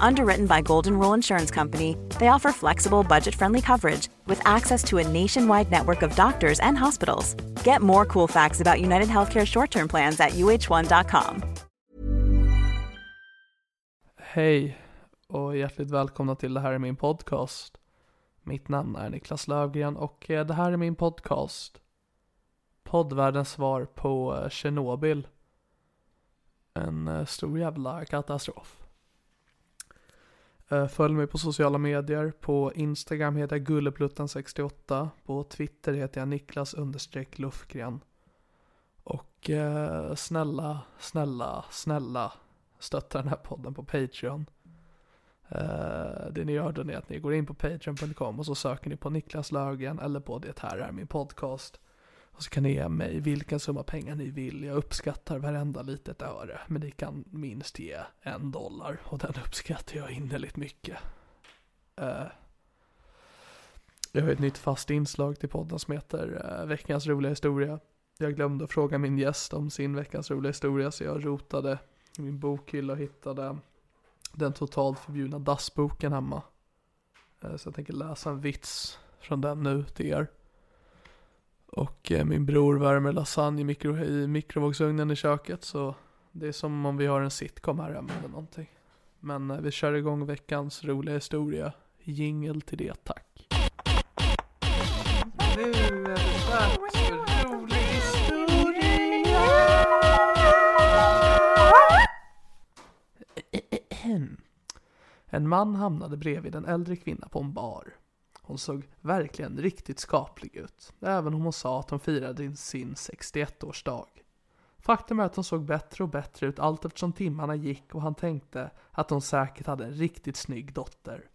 Underwritten by Golden Rule Insurance Company, they offer flexible, budget friendly coverage with access to a nationwide network of doctors and hospitals. Get more cool facts about United Healthcare short term plans at uh1.com. Hej och hjärtligt välkomna till Det här är min podcast. Mitt namn är Niklas Lövgren och eh, det här är min podcast. Poddvärldens svar på eh, Tjernobyl. En eh, stor jävla katastrof. Eh, följ mig på sociala medier. På Instagram heter jag gulleplutten68. På Twitter heter jag Niklas understreck Lufgren. Och eh, snälla, snälla, snälla stötta den här podden på Patreon. Eh, det ni gör då är att ni går in på patreon.com och så söker ni på Niklas Löfgren eller på Det här är min podcast. Och så kan ni ge mig vilken summa pengar ni vill. Jag uppskattar varenda litet öre. Men ni kan minst ge en dollar. Och den uppskattar jag innerligt mycket. Eh, jag har ett nytt fast inslag till podden som heter eh, Veckans roliga historia. Jag glömde att fråga min gäst om sin veckans roliga historia så jag rotade i min bokhylla och hittade den totalt förbjudna dassboken hemma. Eh, så jag tänker läsa en vits från den nu till er. Och eh, min bror värmer lasagne i, mikro, i mikrovågsugnen i köket så det är som om vi har en sitcom här hemma eller någonting. Men eh, vi kör igång veckans roliga historia. Jingel till det tack. Nu är det dags för rolig historia. En man hamnade bredvid en äldre kvinna på en bar. Hon såg verkligen riktigt skaplig ut, även om hon sa att hon firade sin 61-årsdag. Faktum är att hon såg bättre och bättre ut allt eftersom timmarna gick och han tänkte att hon säkert hade en riktigt snygg dotter.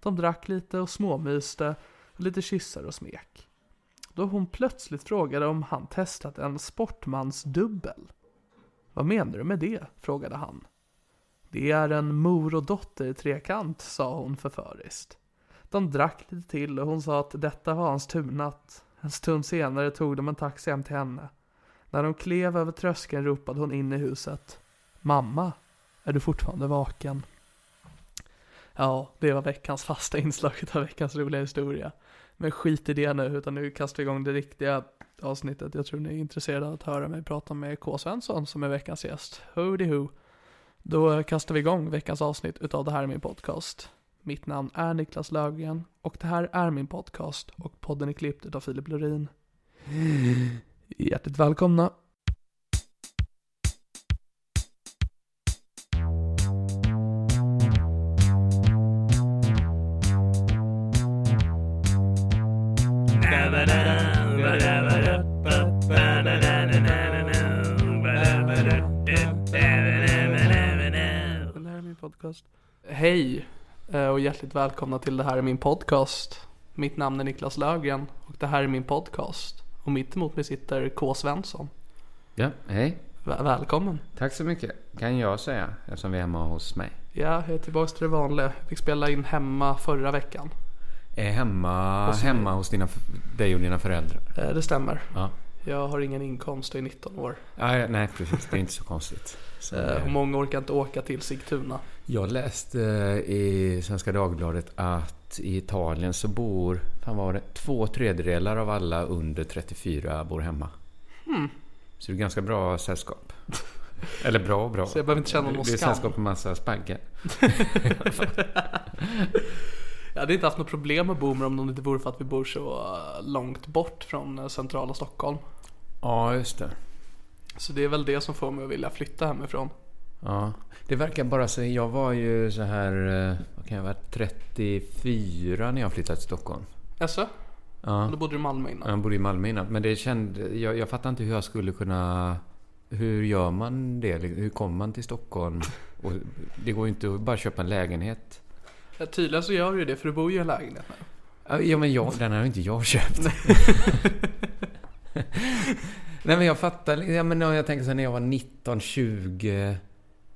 De drack lite och småmyste och lite kyssar och smek. Då hon plötsligt frågade om han testat en sportmansdubbel. Vad menar du med det? frågade han. Det är en mor-och-dotter-trekant, sa hon förföriskt. De drack lite till och hon sa att detta var hans turnatt. En stund senare tog de en taxi hem till henne. När de klev över tröskeln ropade hon in i huset. Mamma, är du fortfarande vaken? Ja, det var veckans fasta inslag av veckans roliga historia. Men skit i det nu, utan nu kastar vi igång det riktiga avsnittet. Jag tror ni är intresserade av att höra mig prata med K. Svensson som är veckans gäst. Hoody ho. Då kastar vi igång veckans avsnitt utav Det här är min podcast. Mitt namn är Niklas Löfgren och det här är min podcast och podden är klippt utav Filip Lorin. Hjärtligt välkomna. Det här är min podcast. Hej och hjärtligt välkomna till Det här är min podcast. Mitt namn är Niklas Löfgren och det här är min podcast. Och mitt emot mig sitter K. Svensson. Ja, hej. Väl- välkommen. Tack så mycket. Kan jag säga eftersom vi är hemma hos mig. Ja, jag är tillbaka till det vanliga. Jag fick spela in hemma förra veckan. Är hemma, Hos hemma hos dina, dig och dina föräldrar. Eh, Det stämmer. Ja. Jag har ingen inkomst och är 19 år. Ja, nej, precis. Det är inte så konstigt. Så, Eh, och många orkar inte åka till Sigtuna. Jag läste eh, i Svenska Dagbladet att i Italien så bor, fan var det, två tredjedelar av alla under 34 bor hemma. Så det är ganska bra sällskap. Eller bra och bra. Så jag behöver inte känna någon Det är skam. sällskap med massa spaggar. Jag hade inte haft något problem med Boomer om det inte vore för att vi bor så eh, långt bort från eh, centrala Stockholm. Ja, just det. Så det är väl det som får mig att vilja flytta hemifrån. Ja, det verkar bara så. Jag var ju så här, eh, vad kan jag vara, 34 när jag flyttade till Stockholm. Jaså? Ja. Då bodde du i Malmö innan? Jag bodde i Malmö innan. Men det kände, jag, jag fattar inte hur jag skulle kunna... Hur gör man det? Hur kommer man till Stockholm? Och det går ju inte att bara köpa en lägenhet. Ja, tydligen så gör du ju det för du bor ju i en lägenhet nu. Ja men jag, den har ju inte jag köpt. Nej men jag fattar, ja, men jag tänker så här, när jag var 19, 20.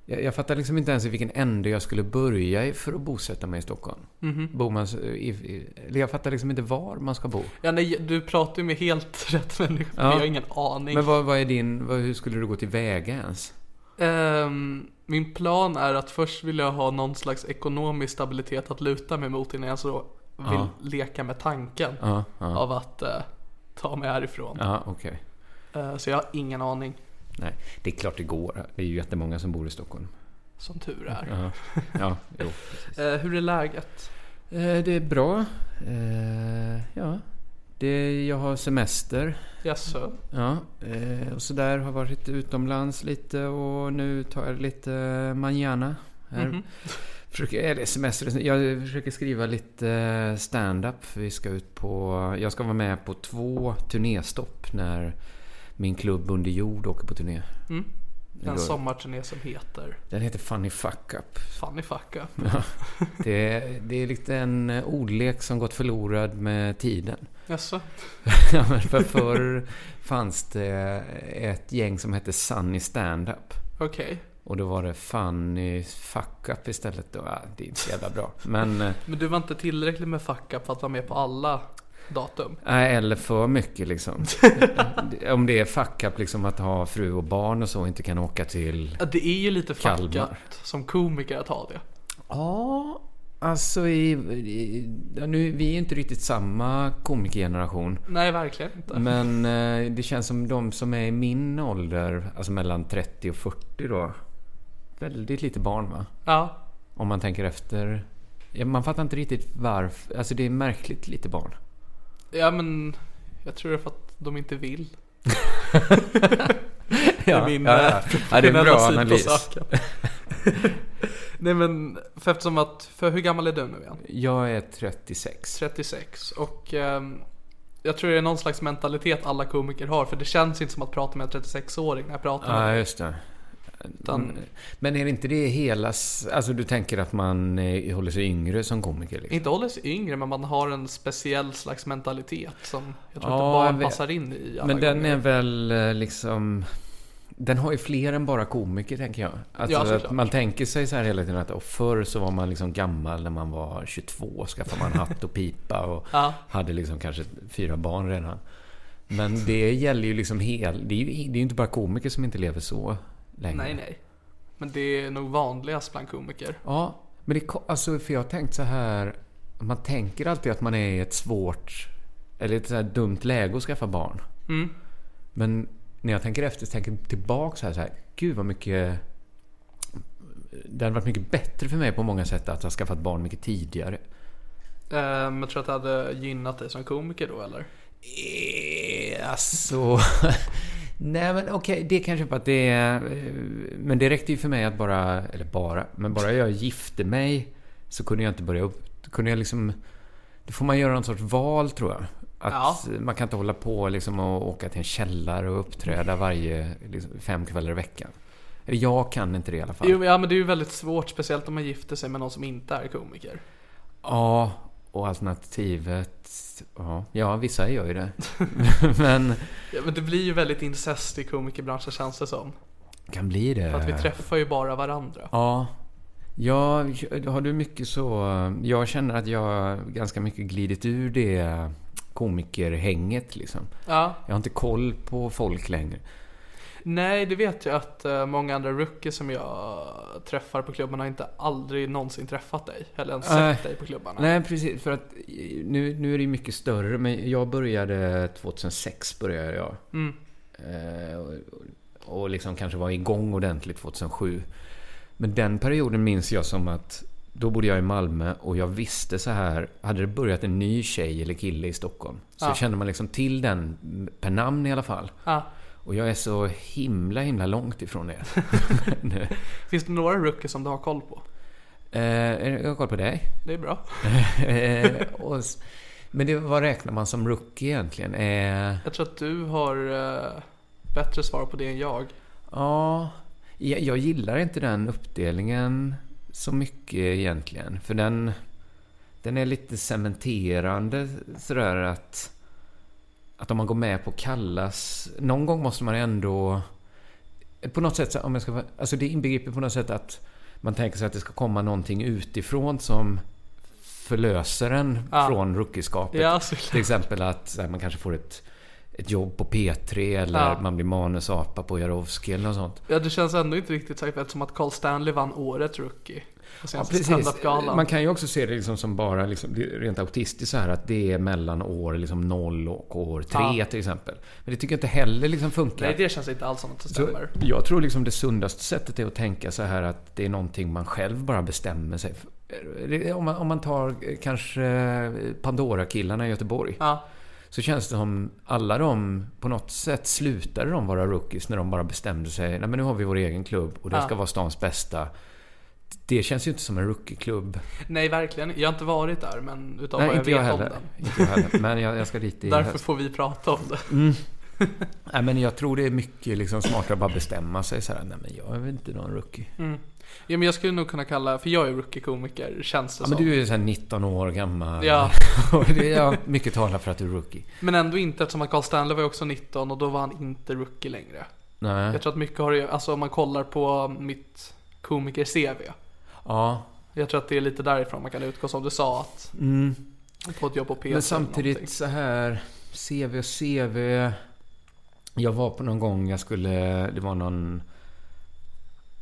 Jag, jag fattar liksom inte ens i vilken ände jag skulle börja för att bosätta mig i Stockholm. Bor man, så- i, i, jag fattar liksom inte var man ska bo. Ja, nej, du pratar ju med helt rätt människa. Ja. Jag har ingen aning. Men vad, vad är din, vad, hur skulle du gå tillväga ens? Ehm, min plan är att först vill jag ha någon slags ekonomisk stabilitet att luta mig mot innan jag så vill Ja. leka med tanken Ja, av att eh, ta mig härifrån. Ja, okej. Eh, så jag har ingen aning, Nej, det är klart det går. Det är ju jättemånga som bor i Stockholm. som tur är. Ja, ja jo. Eh, hur är läget? Eh, Det är bra. Eh, Ja. Det, jag har semester. Jaså? Ja, och så där har varit utomlands lite och nu tar jag lite manjana. Här. Mhm. Försöker, eller semester, jag försöker skriva lite stand-up. Vi ska ut på, jag ska vara med på två turnéstopp när min klubb Under jord åker på turné. Mm. En sommarturné som heter Den heter Funny Fuck Up. Funny Fuck Up. Det är, det är lite en ordlek som gått förlorad med tiden. Jaså? Ja, men för förr fanns det ett gäng som hette Sunny Stand-Up. Okej. Och då var det Funny Fuck Up istället. Då. Ja, det är inte så jävla bra. Men, eh, Men du var inte tillräckligt med fuck up för att vara med på alla datum? nej, eller för mycket liksom. Om det är fuck up liksom att ha fru och barn och så och inte kan åka till... Ja, det är ju lite fuck Kalmar. up som komiker att ha det. Ja, alltså i, i, nu, vi är inte riktigt samma komikergeneration. Nej, verkligen inte. Men eh, det känns som de som är i min ålder, alltså mellan 30 och 40 då. Väldigt lite barn va? Ja, Om man tänker efter. Ja, man fattar inte riktigt varför. Alltså det är märkligt lite barn. Ja men jag tror det är för att de inte vill. Ja, det är min ja, ja. eh, ja, det är en bra analys. Nej men, för eftersom att, för hur gammal är du nu igen? Jag är 36. 36 och ehm, jag tror det är någon slags mentalitet alla komiker har för det känns inte som att prata med en 36-åring när jag pratar med Ja, just det. Utan, Men är det inte det hela... Alltså du tänker att man eh, håller sig yngre som komiker? Liksom? inte håller sig yngre men man har en speciell slags mentalitet som jag tror Ja, inte vet. passar in i alla Men den gånger. är väl eh, liksom... Den har ju fler än bara komiker, tänker jag. Alltså, Ja, att man tänker sig så här hela tiden att och förr så var man liksom gammal när man var 22. Skaffade man hatt och pipa och Ja. hade liksom kanske fyra barn redan. Men det gäller ju liksom hel... Det är ju, det är ju inte bara komiker som inte lever så länge. Nej, nej. Men det är nog vanligast bland komiker. Ja, men det, alltså, för jag har tänkt så här. Man tänker alltid att man är i ett svårt, eller ett så här dumt läge att skaffa barn. Mm. Men när jag tänker efter, så tänker jag tillbaka så här, så här. Gud vad mycket... Det hade varit mycket bättre för mig på många sätt att ha skaffat barn mycket tidigare. Ehm, jag tror att det hade gynnat dig som komiker då eller? Eh, Alltså... Nej men okej, det kanske för att det är... eh, Men det räckte ju för mig att bara... Eller bara... Men bara jag gifte mig så kunde jag inte börja upp... Kunde jag liksom... Då får man göra någon sorts val tror jag. Att Ja. man kan inte hålla på liksom och åka till en källare och uppträda varje... Liksom, fem kvällar i veckan. Jag kan inte det i alla fall. Jo, ja men det är ju väldigt svårt, speciellt om man gifter sig med någon som inte är komiker. Ja, och alternativet... Ja, ja vissa gör ju det. men... Ja, men det blir ju väldigt incest i komikerbranschen känns det som. Kan bli det. För att vi träffar ju bara varandra. Ja. Ja, har du mycket så... Jag känner att jag ganska mycket glidit ur det komikerhänget liksom. Ja. Jag har inte koll på folk längre. Nej, det vet jag att eh, många andra rookies som jag träffar på klubbarna har inte aldrig någonsin träffat dig. Eller ens sett dig på klubbarna. Nej, precis. För att eh, nu, nu är det ju mycket större, men jag började 2006 började jag. Mm. Eh, och, och liksom kanske var igång ordentligt 2007. Men den perioden minns jag som att då bodde jag i Malmö och jag visste så här, hade det börjat en ny tjej eller kille i Stockholm så Ja. kände man liksom till den per namn i alla fall. Ja. Och jag är så himla, himla långt ifrån det. Finns det några rookies som du har koll på? Eh, jag har koll på dig. Det är bra. Eh, och, men det, vad räknar man som rookie egentligen? Eh, Jag tror att du har eh, bättre svar på det än jag. Ja, jag, jag gillar inte den uppdelningen så mycket egentligen. För den, den är lite cementerande sådär att, att om man går med på kallas... Någon gång måste man ändå... På något sätt, om jag ska, alltså det inbegriper på något sätt att man tänker sig att det ska komma någonting utifrån som förlöser en Ja. från rookieskapet. Ja. Till exempel att här, man kanske får ett, ett jobb på P3 eller Ja. man blir manusapa på Jarowski eller något sånt. Ja, det känns ändå inte riktigt säkert eftersom att Carl Stanley vann årets rookie. Ja, precis. Man kan ju också se det liksom som bara liksom, rent autistiskt så här att det är mellan år liksom 0 och år 3 Ja. till exempel. Men det tycker jag inte heller liksom funkar. Nej, det känns inte alls som att det Så stämmer. jag tror liksom det sundaste sättet är att tänka så här att det är någonting man själv bara bestämmer sig för. Om man, om man tar eh, kanske Pandora-killarna i Göteborg. Ja, Så känns det som alla de, på något sätt slutade de vara rookies när de bara bestämde sig. Nej men nu har vi vår egen klubb och det Ja. ska vara stans bästa. Det känns ju inte som en rookieklubb. nej verkligen. Jag har inte varit där, men utav Nej, vad jag vet jag om heller. den. Inte jag heller. Men jag, jag ska dit i Därför höst. får vi prata om det. Nej men jag tror det är mycket liksom smartare att bara bestämma sig så här. Nej men jag är väl inte någon rookie. Ja, men jag skulle nog kunna kalla, för jag är rookie-komiker, känns det Ja, som. men du är ju så här 19 år gammal. Ja. Och det, ja, mycket talar för att du är rookie. Men ändå inte eftersom att Carl Stanley var ju också 19 och då var han inte rookie längre. Nej. Jag tror att mycket har det alltså om man kollar på mitt komiker-CV. Ja. Jag tror att det är lite därifrån man kan utgå som du sa att Mm. få ett jobb på P3 Men samtidigt så här CV och CV. Jag var på någon gång jag skulle... Det var någon...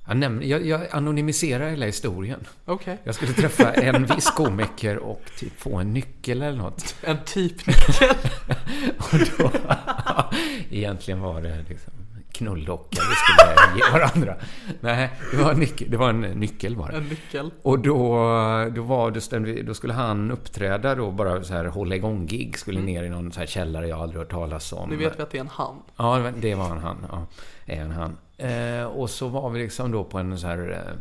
Jag, näm, jag, jag anonymiserar hela historien. Okej. Jag skulle träffa en viss komiker och typ få en nyckel eller något. En typnyckel. Och då, egentligen var det liksom knulldocka vi skulle ge varandra. Nej, det var en nyckel, det var en nyckel bara. en nyckel. Och då, då, var, då, stämde, då skulle han uppträda då, bara så här hålla igång gig. Skulle ner i någon så här källare jag aldrig hört talas om. Nu vet vi att det är en han. Ja, det var- en han. Ja, en han. Eh, och så var vi liksom då på en så här... Eh,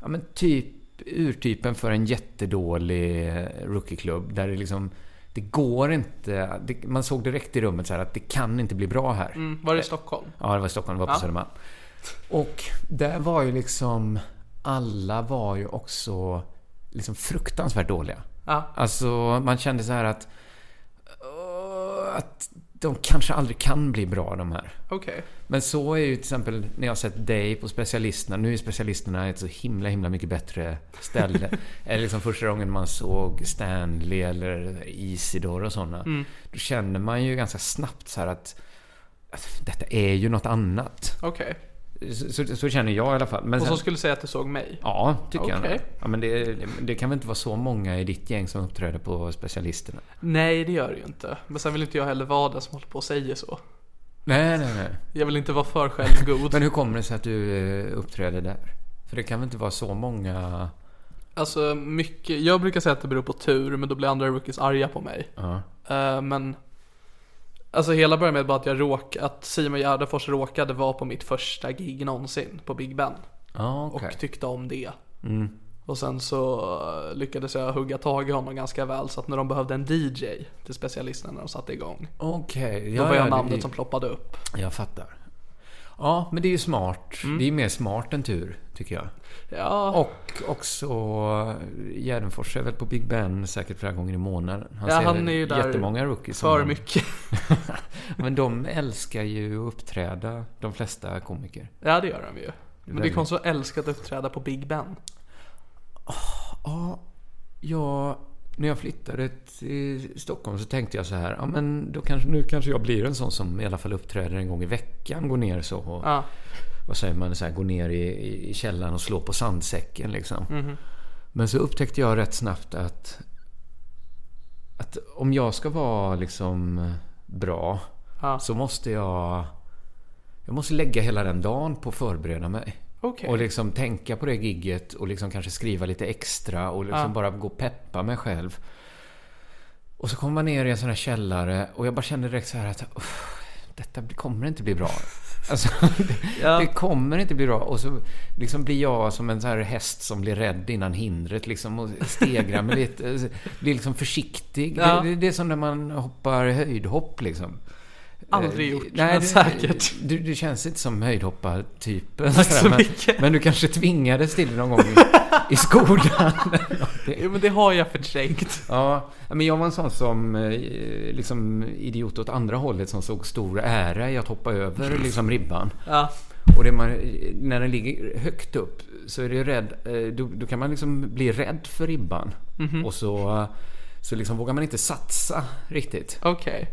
ja, men typ urtypen för en jättedålig eh, rookieklubb. Där det liksom... Det går inte... Det, man såg direkt i rummet så att det kan inte bli bra här. Mm, var det i Stockholm? Ja, det var i Stockholm. Det var på Ja. Södermalm. Och där var ju liksom... Alla var ju också liksom fruktansvärt dåliga. Ja. Alltså, man kände så här att... Att de kanske aldrig kan bli bra, de här. Okej. Men så är ju till exempel när jag har sett dig på specialisterna. Nu är specialisterna ett så himla, himla mycket bättre ställe. eller liksom första gången man såg Stanley eller Isidor och sådana. Mm. Då känner man ju ganska snabbt så här att, att detta är ju något annat. Okej. Så, så, känner jag i alla fall. Men Och sen, så skulle säga att du såg mig? Ja, tycker jag. Okej. nog. Ja, men det, det kan väl inte vara så många i ditt gäng som uppträder på specialisterna? Nej, det gör det ju inte. Men sen vill inte jag heller vara den som håller på och säger så. Nej, nej, nej. Jag vill inte vara för självgod. Men hur kommer det sig att du eh, uppträder där? För det kan väl inte vara så många... Alltså mycket, jag brukar säga att det beror på tur, men då blir andra rookies arga på mig. Ja. Eh, men Alltså hela började med bara att jag råk, att Simon Gärdenfors råkade vara på mitt första gig någonsin på Big Ben. Ja, okej. Och tyckte om det. Mm. Och sen så eh, lyckades jag hugga tag i honom ganska väl så att när de behövde en DJ till specialisterna när de satte igång. Okej. Då var jag det- namnet det- som ploppade upp. Jag fattar. Ja, men det är ju smart. Mm. Det är mer smart än tur, tycker jag. Ja, Och också Gärdenfors är väl på Big Ben säkert flera gånger i månaden. Han Ja, ser han är ju där jättemånga rookies. som för han- mycket. Men de älskar ju att uppträda, de flesta komiker. Ja, det gör de ju. Men det är konstigt att älska att uppträda på Big Ben. Ja, jag när jag flyttade till Stockholm så tänkte jag så här, ja men då kanske, nu kanske jag blir en sån som i alla fall uppträder en gång i veckan, går ner så och, Ja. vad säger man, så här, går ner i, i källaren och slår på sandsäcken liksom. Men så upptäckte jag rätt snabbt att, att om jag ska vara liksom bra Ja. så måste jag, jag måste lägga hela den dagen på att förbereda mig. Okej. Och liksom tänka på det gigget och liksom kanske skriva lite extra och liksom Ja. bara gå och peppa mig själv. Och så kommer man ner i en sån här källare och jag bara kände direkt så här att "Uff, detta kommer inte bli bra. Alltså, det, Ja. det kommer inte bli bra. Och så liksom blir jag som en sån här häst som blir rädd innan hindret liksom och stegrar mig lite. Alltså, Blir liksom försiktig. Ja. Det, det, det är som när man hoppar höjdhopp liksom. Aldrig Eh, gjort, nej, men det- säkert. Du, du känns inte som höjdhoppartypen. Tack så men, mycket. men du kanske tvingades till det någon gång i, i skolan. Jo, men det har jag förträngt. ja, men jag var en sån som eh, liksom idiot åt andra hållet som såg stor ära i att hoppa över liksom ribban. Ja. Och man, när den ligger högt upp så är det rädd, eh, då, då kan man liksom bli rädd för ribban. Och så, så liksom vågar man inte satsa riktigt. Okej.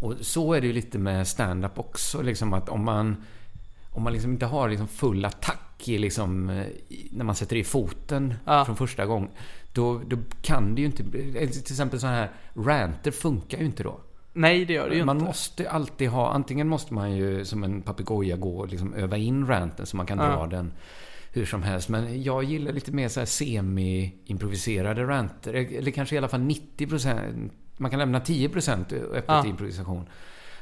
Och så är det ju lite med stand-up också. Liksom att om man, om man liksom inte har liksom full attack i liksom, eh, när man sätter i foten Ja. från första gången. Då, då kan det ju inte eller Till exempel sådana här ranter funkar ju inte då. Nej, det gör det ju Man inte. måste alltid ha... Antingen måste man ju som en papegoja gå och liksom öva in ranten så man kan Ja. dra den hur som helst. Men jag gillar lite mer så här semi-improviserade ranter. Eller kanske i alla fall 90%. Man kan lämna 10% öppet Ja. improvisation.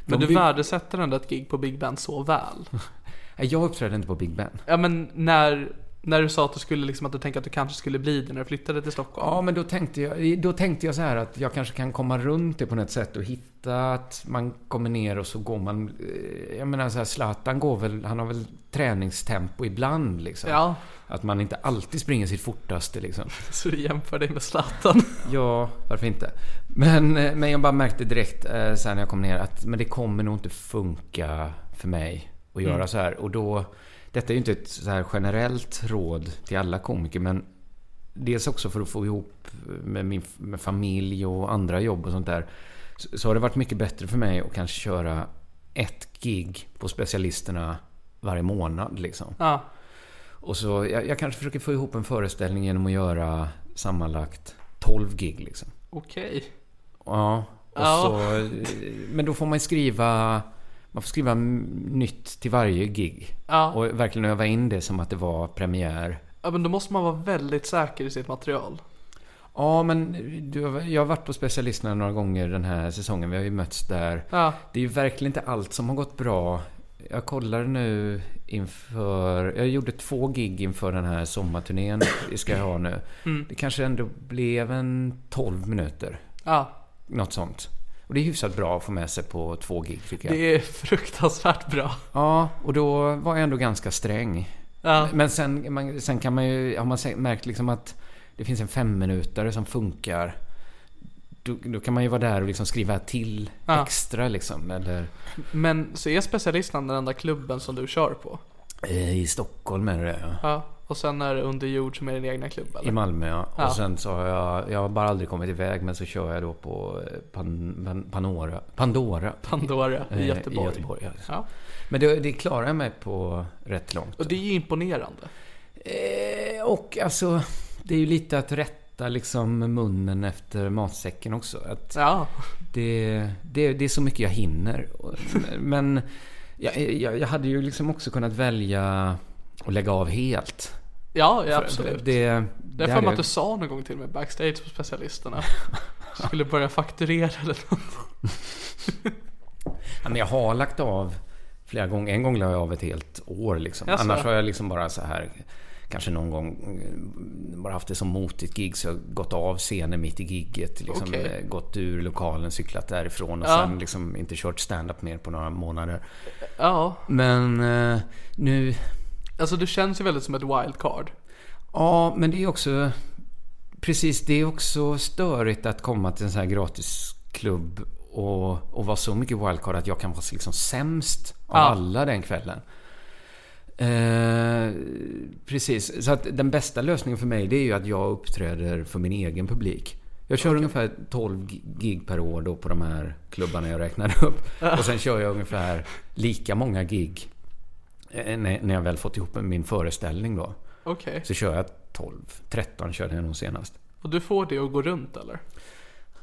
Men De du by- värdesätter ändå ett gig på Big Ben så väl. Jag uppträdde inte på Big Ben. Ja, men när, när du sa att du skulle liksom, att du tänkte att du kanske skulle bli det när du flyttade till Stockholm. Ja, men då tänkte, jag, då tänkte jag så här att jag kanske kan komma runt det på något sätt och hitta att man kommer ner och så går man... eh, Jag menar så här, Zlatan går väl, han har väl träningstempo ibland liksom. Ja, Att man inte alltid springer sitt fortaste liksom. så du jämför dig med Zlatan. Ja, varför inte? Men, eh, men jag bara märkte direkt eh, sen när jag kom ner att men det kommer nog inte funka för mig att göra Mm. så här. Och då, detta är ju inte ett så här generellt råd till alla komiker, men dels också för att få ihop med min med familj och andra jobb och sånt där. Så, så har det varit mycket bättre för mig att kanske köra ett gig på specialisterna varje månad liksom. Ja, Och så, jag, jag kanske försöker få ihop en föreställning genom att göra sammanlagt 12 gig liksom. okej. Ja. Och Ja. Så, eh, men då får man skriva, man får skriva nytt till varje gig. Ja. Och verkligen öva in det som att det var premiär. ja, men då måste man vara väldigt säker i sitt material. Ja, men du, har- jag har varit på specialisterna några gånger den här säsongen. Vi har ju mötts där. Ja, Det är ju verkligen inte allt som har gått bra. Jag kollar nu inför... Jag gjorde två gig inför den här sommarturnén vi ska ha nu. Mm. Det kanske ändå blev en 12 minuter. ja. Något sånt. Och det är hyfsat bra att få med sig på två gig tycker jag. Det är fruktansvärt bra. Ja, och då var jag ändå ganska sträng. Ja, Men sen, man, sen kan man ju... Har man märkt liksom att det finns en femminutare som funkar. Då, då kan man ju vara där och liksom skriva till Ja. extra liksom. Eller... men så är specialistan den enda klubben som du kör på? Eh, I Stockholm är det ja. Och sen är det under jord som är din egna klubb eller? I Malmö ja. Ja. Och sen så har jag, jag har bara aldrig kommit iväg men så kör jag då på eh, Pan, Pan, Panora, Pandora. Pandora i eh, Göteborg. I Göteborg ja. Ja. Men det, det klarar jag mig på rätt långt. Och det är ju imponerande. Eh, och alltså, det är ju lite att rätta liksom munnen efter matsäcken också. Att Ja, det, det, det är så mycket jag hinner. Men jag, jag, jag hade ju liksom också kunnat välja att lägga av helt. ja, ja absolut. Det, Det det är för mig att du sa någon gång till mig backstage på specialisterna. Skulle börja fakturera eller något. Ja, men jag har lagt av flera gånger. En gång la jag av ett helt år liksom. Jaså? Annars har jag liksom bara så här Kanske någon gång eh, bara haft det som motigt gig så jag gått av scenen mitt i gigget. Liksom, Okej. eh, Gått ur lokalen, cyklat därifrån och Ja. sen liksom inte kört stand-up mer på några månader. Ja, Men eh, nu... alltså du känns ju väldigt som ett wildcard. Ja, men det är också... Precis, det är också störigt att komma till en sån här gratisklubb och, och vara så mycket wildcard att jag kan vara liksom sämst av Ja. alla den kvällen. Eh, precis, så att den bästa lösningen för mig det är ju att jag uppträder för min egen publik. Jag kör ungefär 12 gig per år då på de här klubbarna jag räknade upp. Och sen kör jag ungefär lika många gig när när jag väl fått ihop min föreställning då. Okej. Så kör jag 12, 13 körde jag nog senast. Och du får det att gå runt eller?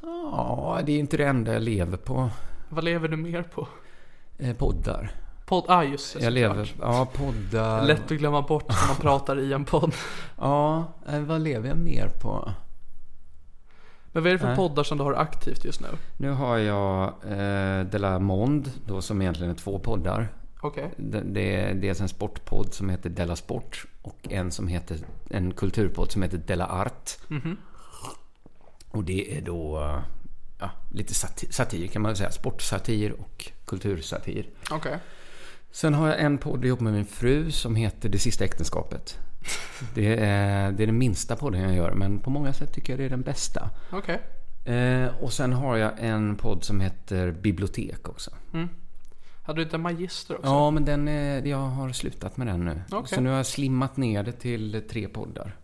Ja, det är inte det enda jag lever på. Vad lever du mer på? Eh, poddar. Podd, ah just det. Jag lever, ja poddar. Lätt att glömma bort när man pratar i en podd. Ja, eh, vad lever jag mer på? Men vad är det för Nej. poddar som du har aktivt just nu? Nu har jag eh, De La Monde, då som egentligen är två poddar. Okej. Det, är dels en sportpodd som heter Della Sport och en som heter en kulturpodd som heter Della Art. Och det är då ja, lite satir, satir kan man säga. Sportsatir och kultursatir. Okej. Sen har jag en podd ihop med min fru som heter Det sista äktenskapet. Det är, det är den minsta podden jag gör men på många sätt tycker jag det är den bästa. Okej. Eh, och sen har jag en podd som heter Bibliotek också. Hade du inte en magister också? Ja, men den är, jag har slutat med den nu. Okej. Så nu har jag slimmat ner det till tre poddar.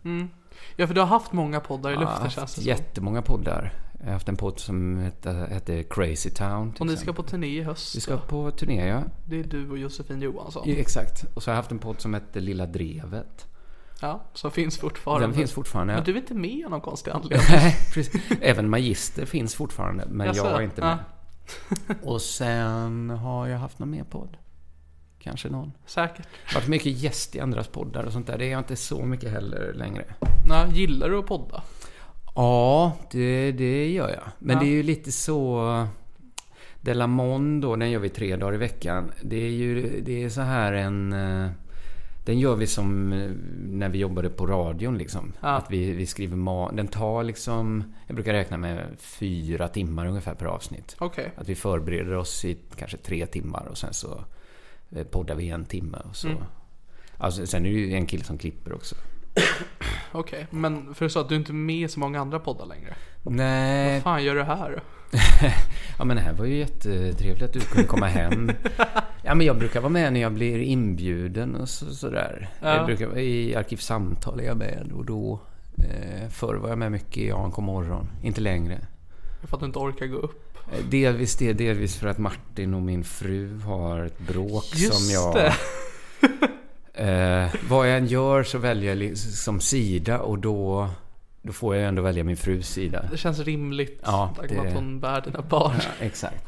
Ja, för du har haft många poddar i Jag luften känns haft det jättemånga poddar. Jag har haft en podd som heter, heter Crazy Town. Och ni ska på turné i höst. Vi ska på turné, ja. Det är du och Josefin Johansson. Ja, Exakt. Och så har jag haft en podd som heter Lilla Drevet. Ja, som finns fortfarande. Den finns fortfarande. Men du är inte med av någon konstig anledning. Nej, precis. Även Magister finns fortfarande, men Jaså? jag är inte Ja. Och sen har jag haft någon mer podd. Kanske någon. Säkert. Varit mycket gäst i andras poddar och sånt där. Det är jag inte så mycket heller längre. Nej, gillar du att podda? Ja, det, det gör jag. Men Ja. det är ju lite så... Delamon då, den gör vi tre dagar i veckan. Det är ju det är så här en... Den gör vi som eh, när vi jobbade på radion liksom. Ja. Att vi, vi skriver ma- Den tar liksom... Jag brukar räkna med fyra timmar ungefär per avsnitt. Okej. Att vi förbereder oss i kanske tre timmar och sen så eh, poddar vi en timme och så... Mm. Alltså, sen är det ju en kille som klipper också. Okej. Men för du sa att du inte är med i så många andra poddar längre. Nej, Vad fan gör du här? Ja men det här var ju jättetrevligt att du kunde komma hem. Ja men jag brukar vara med när jag blir inbjuden och så, sådär. Ja. Jag brukar, I Arkivsamtal är jag med och då eh, Förr var jag med mycket i ANK morgon. Inte längre. För att du inte orkar gå upp. Eh, Delvis det, delvis för att Martin och min fru har ett bråk Just som jag... det. Eh, vad jag än gör så väljer jag liksom sida och då, då får jag ändå välja min frus sida. Det känns rimligt. Ja, det- att hon bär dina barn. Ja, exakt.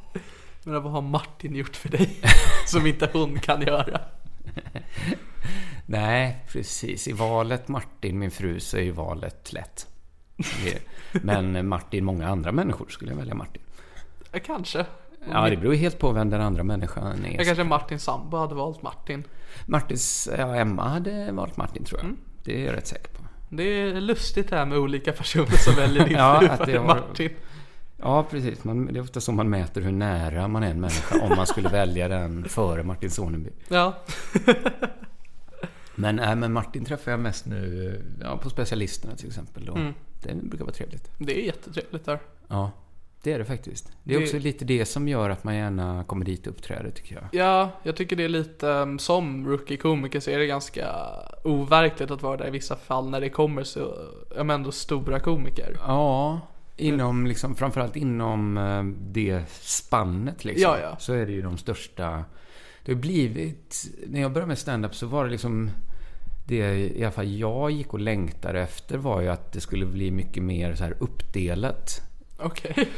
Men vad har Martin gjort för dig? som inte hon kan göra. Nej, precis. I valet Martin, min fru, så är ju valet lätt. Men Martin, många andra människor skulle jag välja Martin. Kanske. Ja, det beror ju helt på vem den andra människan är. Jag kanske Martin sambo hade valt Martin. Martins, ja, Emma hade valt Martin tror Mm. jag. Det är jag rätt säker på. Det är lustigt det här med olika personer som väljer din Ja, fru före har- Martin. Ja, precis. Man, det är ofta så man mäter hur nära man är en människa om man skulle välja den före Martin Soneby. Ja. Men, nej, men Martin träffar jag mest nu ja, på specialisterna till exempel. Och Mm. Det brukar vara trevligt. Det är jättetrevligt där. Ja, det är det faktiskt. Det är Det- också lite det som gör att man gärna kommer dit och uppträder tycker jag. Ja, jag tycker det är lite um, som rookie-komiker så är det ganska overkligt att vara där i vissa fall när det kommer så, ja men ändå stora komiker. Ja, inom liksom, framförallt inom eh, det spannet liksom. Ja, ja. Så är det ju de största. Det har blivit, när jag började med stand-up så var det liksom det i alla fall jag gick och längtade efter var ju att det skulle bli mycket mer så här uppdelat. Okej.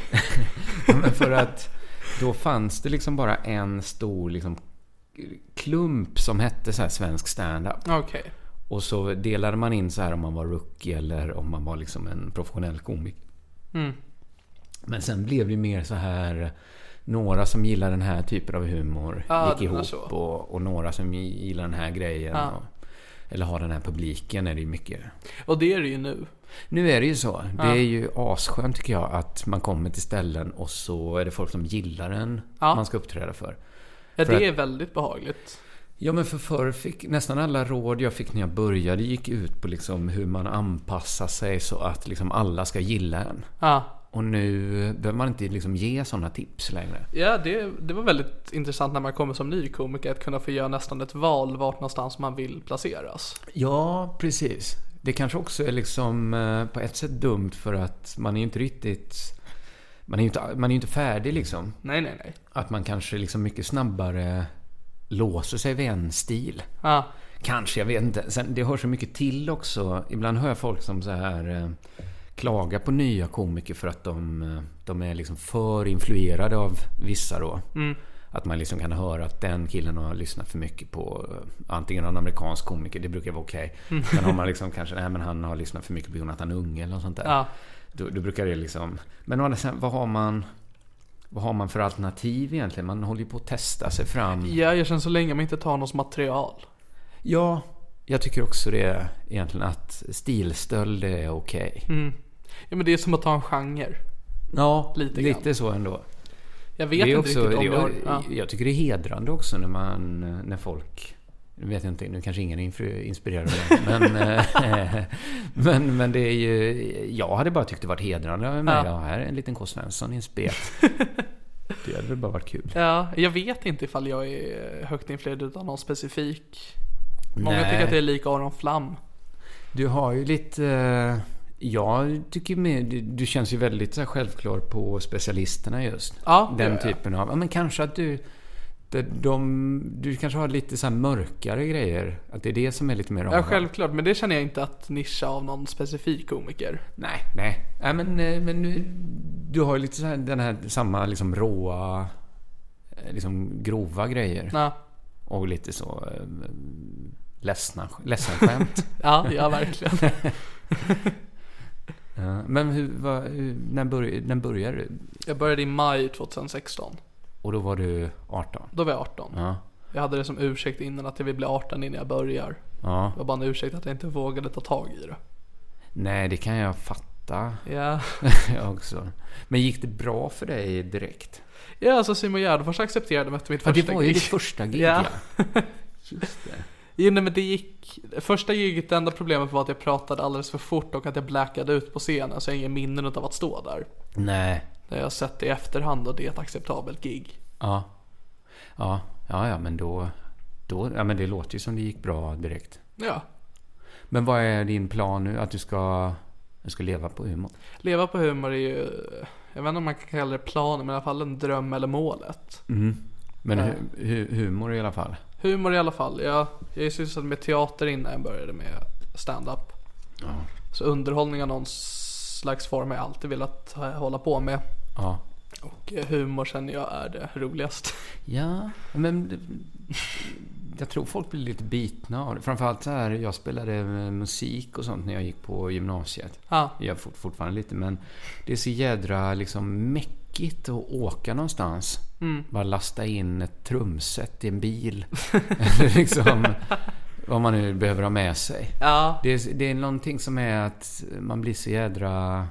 Men för att då fanns det liksom bara en stor liksom klump som hette så här svensk stand-up. Okej. Och så delade man in så här om man var rookie eller om man var liksom en professionell komiker. Mm. Men sen blev det mer så här några som gillar den här typen av humor Ja, gick ihop och, och några som gillar den här grejen. Ja. Och, eller har den här publiken är det ju mycket. Och det är det ju nu. Nu är det ju så. Det är ju asskönt tycker jag att man kommer till ställen och så är det folk som gillar en Ja. man ska uppträda för. Ja, För det att- är väldigt behagligt. Ja men för förr fick nästan alla råd jag fick när jag började gick ut på liksom hur man anpassar sig så att liksom alla ska gilla en. Ja. Och nu behöver man inte liksom ge sådana tips längre. Ja, det, det var väldigt intressant när man kommer som ny komiker att kunna få göra nästan ett val vart någonstans man vill placeras. Ja, precis. Det kanske också är liksom eh, på ett sätt dumt för att man är ju inte riktigt... Man är ju inte, man är inte färdig liksom. Nej, nej, nej. Att man kanske liksom mycket snabbare låser sig vid en stil. Ja, Kanske, jag vet inte. Sen, det hör så mycket till också. Ibland hör jag folk som så här eh, klagar på nya komiker för att de, eh, de är liksom för influerade av vissa då. Att man liksom kan höra att den killen har lyssnat för mycket på eh, antingen en amerikansk komiker, det brukar vara okej. Sen har man liksom kanske, nej men han har lyssnat för mycket på Jonathan Unge eller något sånt där. ja. Då, då brukar det liksom... Men sidan, vad har man... Vad har man för alternativ egentligen? Man håller ju på att testa sig fram. Ja, jag känner så länge man inte tar någons material. Ja, jag tycker också det egentligen att stilstöld är okej. Ja, men det är som att ta en genre. Ja, Lite lite, så ändå. Jag vet inte också, riktigt om jag har... Ja. Jag tycker det är hedrande också när man, när folk nu vet jag inte, nu kanske ingen är inspirerad av det. Men, eh, men, men det är ju... Jag hade bara tyckt det varit hedrande med Ja. ja. här är en liten K. Svensson i en spet. Det hade väl bara varit kul. ja, jag vet inte ifall jag är högt influerad av någon specifik. Många Nej. tycker att det är lik Aron Flam. Du har ju lite... Jag tycker med, du, du känns ju väldigt så självklar på specialisterna just. Ja, Den typen av... Ja, men kanske att du... De, de, du kanske har lite så här mörkare grejer. Att det är det som är lite mer Ja, omvärld. självklart. Men det känner jag inte att nischa av någon specifik komiker. Nej, nej. nej men, eh, men nu, du har ju lite så här, den här samma liksom råa, eh, liksom grova grejer. Ja, Och lite så eh, ledsna, ledsen skämt. ja, ja verkligen. Ja, men hur, vad, hur, när, börj, när började du? Jag började i maj 2016. Och då var du 18? Då var jag 18. Ja. Jag hade det som ursäkt innan att jag vill bli 18 innan jag börjar. Ja. Det var bara en ursäkt att jag inte vågade ta tag i det. Nej, det kan jag fatta. Ja, jag också. Men gick det bra för dig direkt? ja alltså Simon Gärdenfors accepterade mig efter mitt Ja, första det var ju gig. ditt första gig, Ja. ja. Just det. Jo, nej, men det gick... Första giget, det enda problemet var att jag pratade alldeles för fort och att jag blackade ut på scenen så jag har ingen minnen av att stå där. Nej. Det har jag sett i efterhand och det är ett acceptabelt gig. Ja. Ja, ja, ja men då, då... Ja, men det låter ju som det gick bra direkt. Ja. Men vad är din plan nu? Att du ska, du ska leva på humor? Leva på humor är ju... Jag vet inte om man kan kalla det planen, men i alla fall en dröm eller målet. Men Ja. hu, hu, humor i alla fall? Humor i alla fall. Jag, jag är sysselsatt med teater innan jag började med stand-up. Ja. Så underhållning av någon slags form har jag alltid velat hålla på med. Ja. Och eh, humor känner jag är det roligaste. Ja, men jag tror folk blir lite bitna av det. Framförallt så här, jag spelade eh, musik och sånt när jag gick på gymnasiet. Ja, Jag gör fort, fortfarande lite, men det är så jädra liksom mäckigt att åka någonstans. Bara lasta in ett trumset i en bil. Eller liksom vad man nu behöver ha med sig. ja, Det är, det är någonting som är att man blir så jädra...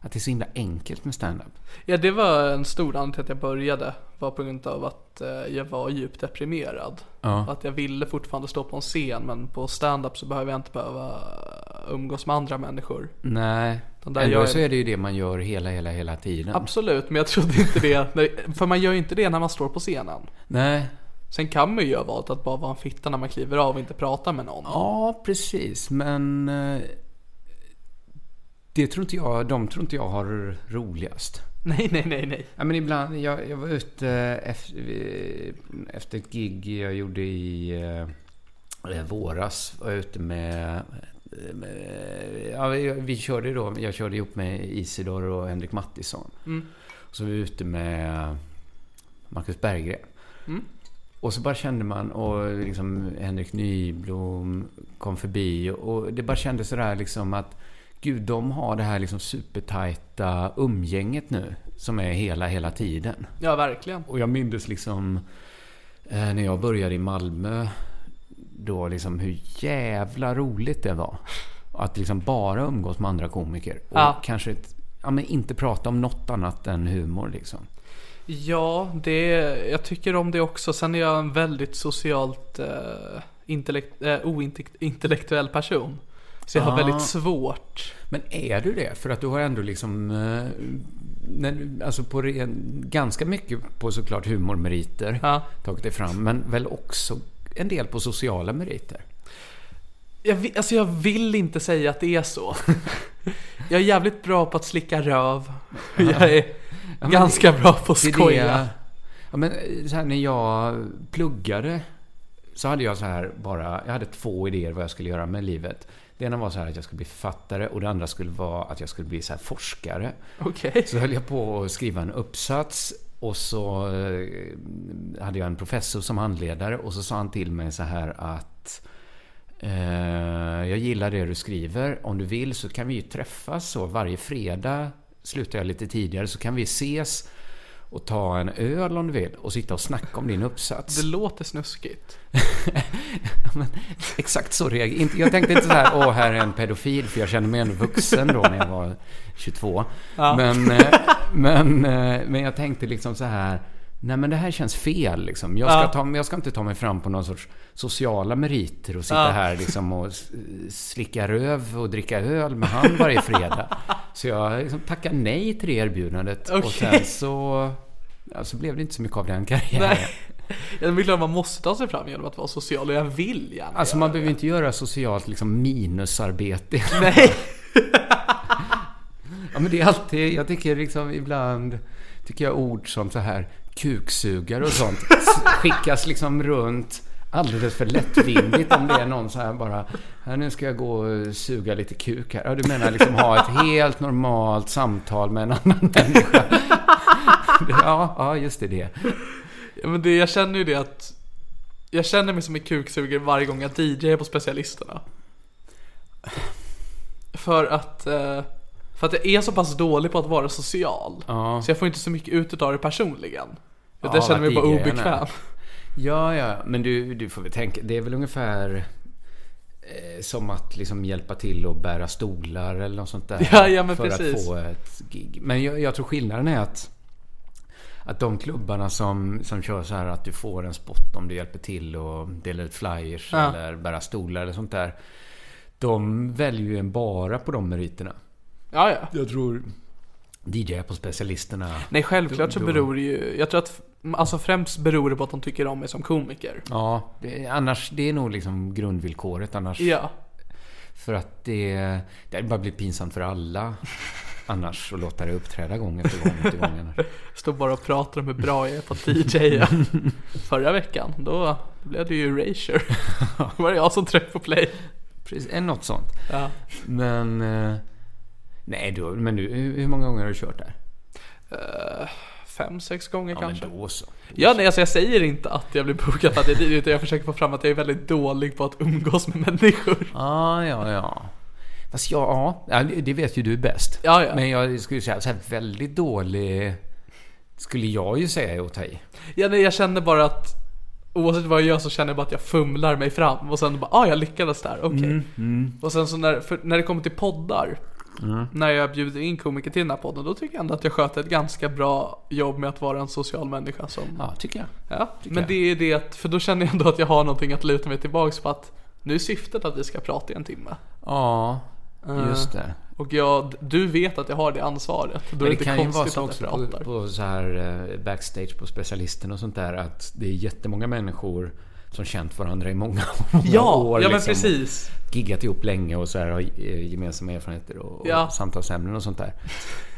Att det är så himla enkelt med stand-up. ja det var en stor anledning till att jag började. Var på grund av att eh, jag var djupt deprimerad. Ja. Att jag ville fortfarande stå på en scen men på stand-up så behöver jag inte behöva umgås med andra människor. Nej. Där Ändå gör så är det ju det man gör hela, hela, hela tiden. Absolut, men jag trodde inte det. För man gör ju inte det när man står på scenen. Nej. Sen kan man ju göra valet att bara vara en fitta när man kliver av och inte prata med någon. Ja, precis. Men... eh, Det tror inte jag, de tror inte jag har roligast. Nej, nej, nej, nej. Ja, men ibland, jag, jag var ute efter, efter ett gig jag gjorde i eh, våras. Var jag ute med ja, vi, körde då, jag körde ihop med Isidor och Henrik Mattisson. Så var vi ute med Marcus Berggren. Och så bara kände man, och liksom Henrik Nyblom kom förbi. Och det bara kändes sådär liksom att Gud, de har det här liksom supertajta umgänget nu. Som är hela, hela tiden. Ja, verkligen. Och jag minns liksom eh, när jag började i Malmö. Då liksom hur jävla roligt det var. Att liksom bara umgås med andra komiker. Och Ja. kanske ett, ja, men inte prata om något annat än humor liksom. Ja, det, jag tycker om det också. Sen är jag en väldigt socialt eh, intellekt, eh, ointellektuell person. Så jag har Ah. väldigt svårt. Men är du det? För att du har ändå liksom... eh, När, alltså på ganska mycket på såklart humormeriter Ja. tagit dig fram. Men väl också en del på sociala meriter. Jag, alltså jag vill inte säga att det är så. Jag är jävligt bra på att slicka röv. Jag är men ganska bra på att Det skoja. det- Ja, men eh, så här, när jag pluggade så hade jag så här bara, jag hade två idéer vad jag skulle göra med livet. Det ena var så här att jag skulle bli författare och det andra skulle vara att jag skulle bli så här forskare. Okej. Så höll jag på att skriva en uppsats och så eh, hade jag en professor som handledare och så sa han till mig så här att eh, jag gillar det du skriver. Om du vill så kan vi ju träffas så varje fredag slutar jag lite tidigare så kan vi ses och ta en öl om du vill och sitta och snacka om din uppsats. Det låter snuskigt. Men, exakt så reagerade jag. Tänkte inte så här, åh, här är en pedofil, för jag kände mig ändå vuxen då när jag var 22. Ja. Men, eh, men, eh, men jag tänkte liksom så här, nej men det här känns fel liksom. Jag ska, Ja. ta, jag ska inte ta mig fram på någon sorts sociala meriter och sitta Ja. här liksom och slicka röv och dricka öl med han varje fredag. Så jag liksom tackade nej till det erbjudandet. Och Okej. sen så, ja, så blev det inte så mycket av den karriären. Nej. Jag vill att man måste ta sig fram genom att vara social och jag vill gärna Alltså man det. behöver inte göra socialt liksom minusarbete. Nej. Ja men det är alltid, jag tycker liksom ibland, tycker jag ord som så här kuksugare och sånt skickas liksom runt alldeles för lättvindigt om det är någon så här bara, här nu ska jag gå och suga lite kuk här. Ja du menar liksom ha ett helt normalt samtal med en annan människa. Ja, ja just det, det. Ja, men det, jag känner ju det att Jag känner mig som en kuksugare varje gång jag DJar på specialisterna För att eh, För att jag är så pass dålig på att vara social Ja. Så jag får inte så mycket ut av det personligen Ja, Jag känner mig bara obekväm. Ja, ja, men du, du får väl tänka, det är väl ungefär eh, som att liksom hjälpa till att bära stolar eller något sånt där. Ja, ja, men för precis. att få ett gig. Men jag, jag tror skillnaden är att att de klubbarna som, som kör så här att du får en spot om du hjälper till och delar ut flyers Ja. eller bära stolar eller sånt där. De väljer ju en bara på de meriterna. Ja, ja Jag tror DJ på specialisterna. Nej självklart så beror det ju Jag tror att Alltså främst beror det på att de tycker om mig som komiker Ja, det, annars, det är nog liksom grundvillkoret annars. Ja För att det, det hade bara blivit pinsamt för alla annars att låta det uppträda gång efter gång efter gång. annars. Står bara och pratar om hur bra jag är på att DJa Förra veckan, då blev det ju Erasure Då var det jag som tryckte på play Precis, eh, något sånt. Ja Men... eh, Nej, du, men du, hur många gånger har du kört där? Eh, Fem, sex gånger Ja, kanske men då så. Ja nej alltså jag säger inte att jag blir bokad att jag är utan jag försöker få fram att jag är väldigt dålig på att umgås med människor Ah, ja, ja. Fast ja, ja, det vet ju du bäst. Ja, ja. Men jag skulle säga så här väldigt dålig... Skulle jag ju säga är att ta i. Ja nej jag känner bara att Oavsett vad jag gör så känner jag bara att jag fumlar mig fram och sen bara ah jag lyckades där, okej Och sen så när, när det kommer till poddar När jag bjuder in komiker till den här podden Då tycker jag ändå att jag sköter ett ganska bra jobb med att vara en social människa som Ja, tycker jag. Ja, men jag. det är det att, för då känner jag ändå att jag har någonting att luta mig tillbaks på att Nu är syftet att vi ska prata i en timme Ja, just det. Och jag, du vet att jag har det ansvaret. Då är Men det det kan ju vara så också på, på så här eh, backstage på specialisten och sånt där att det är jättemånga människor som känt varandra i många, många Ja, år. ja men liksom, precis. Giggat ihop länge och så här har eh, gemensamma erfarenheter och, Ja. och samtalsämnen och sånt där.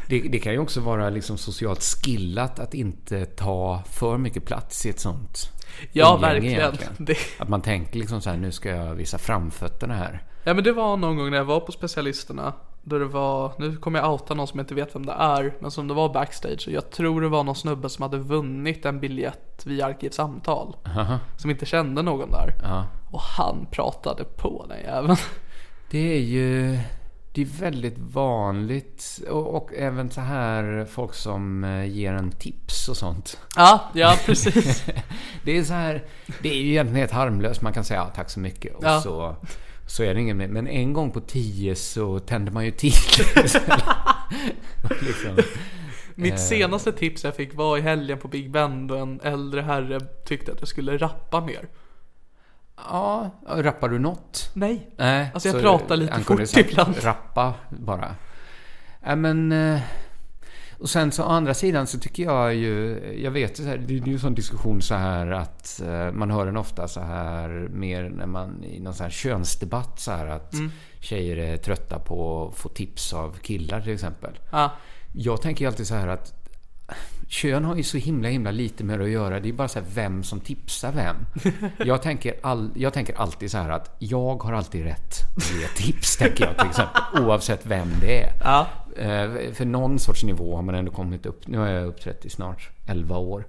Det, det kan ju också vara liksom socialt skillat att inte ta för mycket plats i ett sånt Ja, verkligen. Det, Att man tänker liksom så här, nu ska jag visa framfötterna här. Ja men det var någon gång när jag var på specialisterna. Då det var, nu kommer jag outa någon som jag inte vet vem det är. Men som det var backstage. Jag tror det var någon snubbe som hade vunnit en biljett via Arkivsamtal. Haha, Som inte kände någon där. ja. Och han pratade på den jäveln. Det är ju det är väldigt vanligt och, och även så här folk som eh, ger en tips och sånt. Ja, ja precis. Det är så här, det är ju egentligen helt harmlöst. Man kan säga ja, tack så mycket och Ja. så, så är det ingen. Men en gång på tio så tänder man ju till. liksom. Mitt senaste tips jag fick var i helgen på Big Ben då en äldre herre tyckte att jag skulle rappa mer. Ja, rappar du något? Nej. Nej, Alltså, jag pratar lite fort ibland. Rappa bara. Nej men... Och sen så å andra sidan så tycker jag ju, jag vet ju så här, det är ju en sån diskussion så här att eh, man hör den ofta så här mer när man i någon sån här könsdebatt så här att tjejer är trötta på att få tips av killar till exempel. Ja. Jag tänker ju alltid så här att Kön har ju så himla himla lite med det att göra. Det är bara så vem som tipsar vem. Jag tänker, all, jag tänker alltid så här att jag har alltid rätt att ge tips, tänker jag till exempel. Oavsett vem det är. Ja. Eh, För någon sorts nivå har man ändå kommit upp. Nu är jag uppträtt i snart 11 år.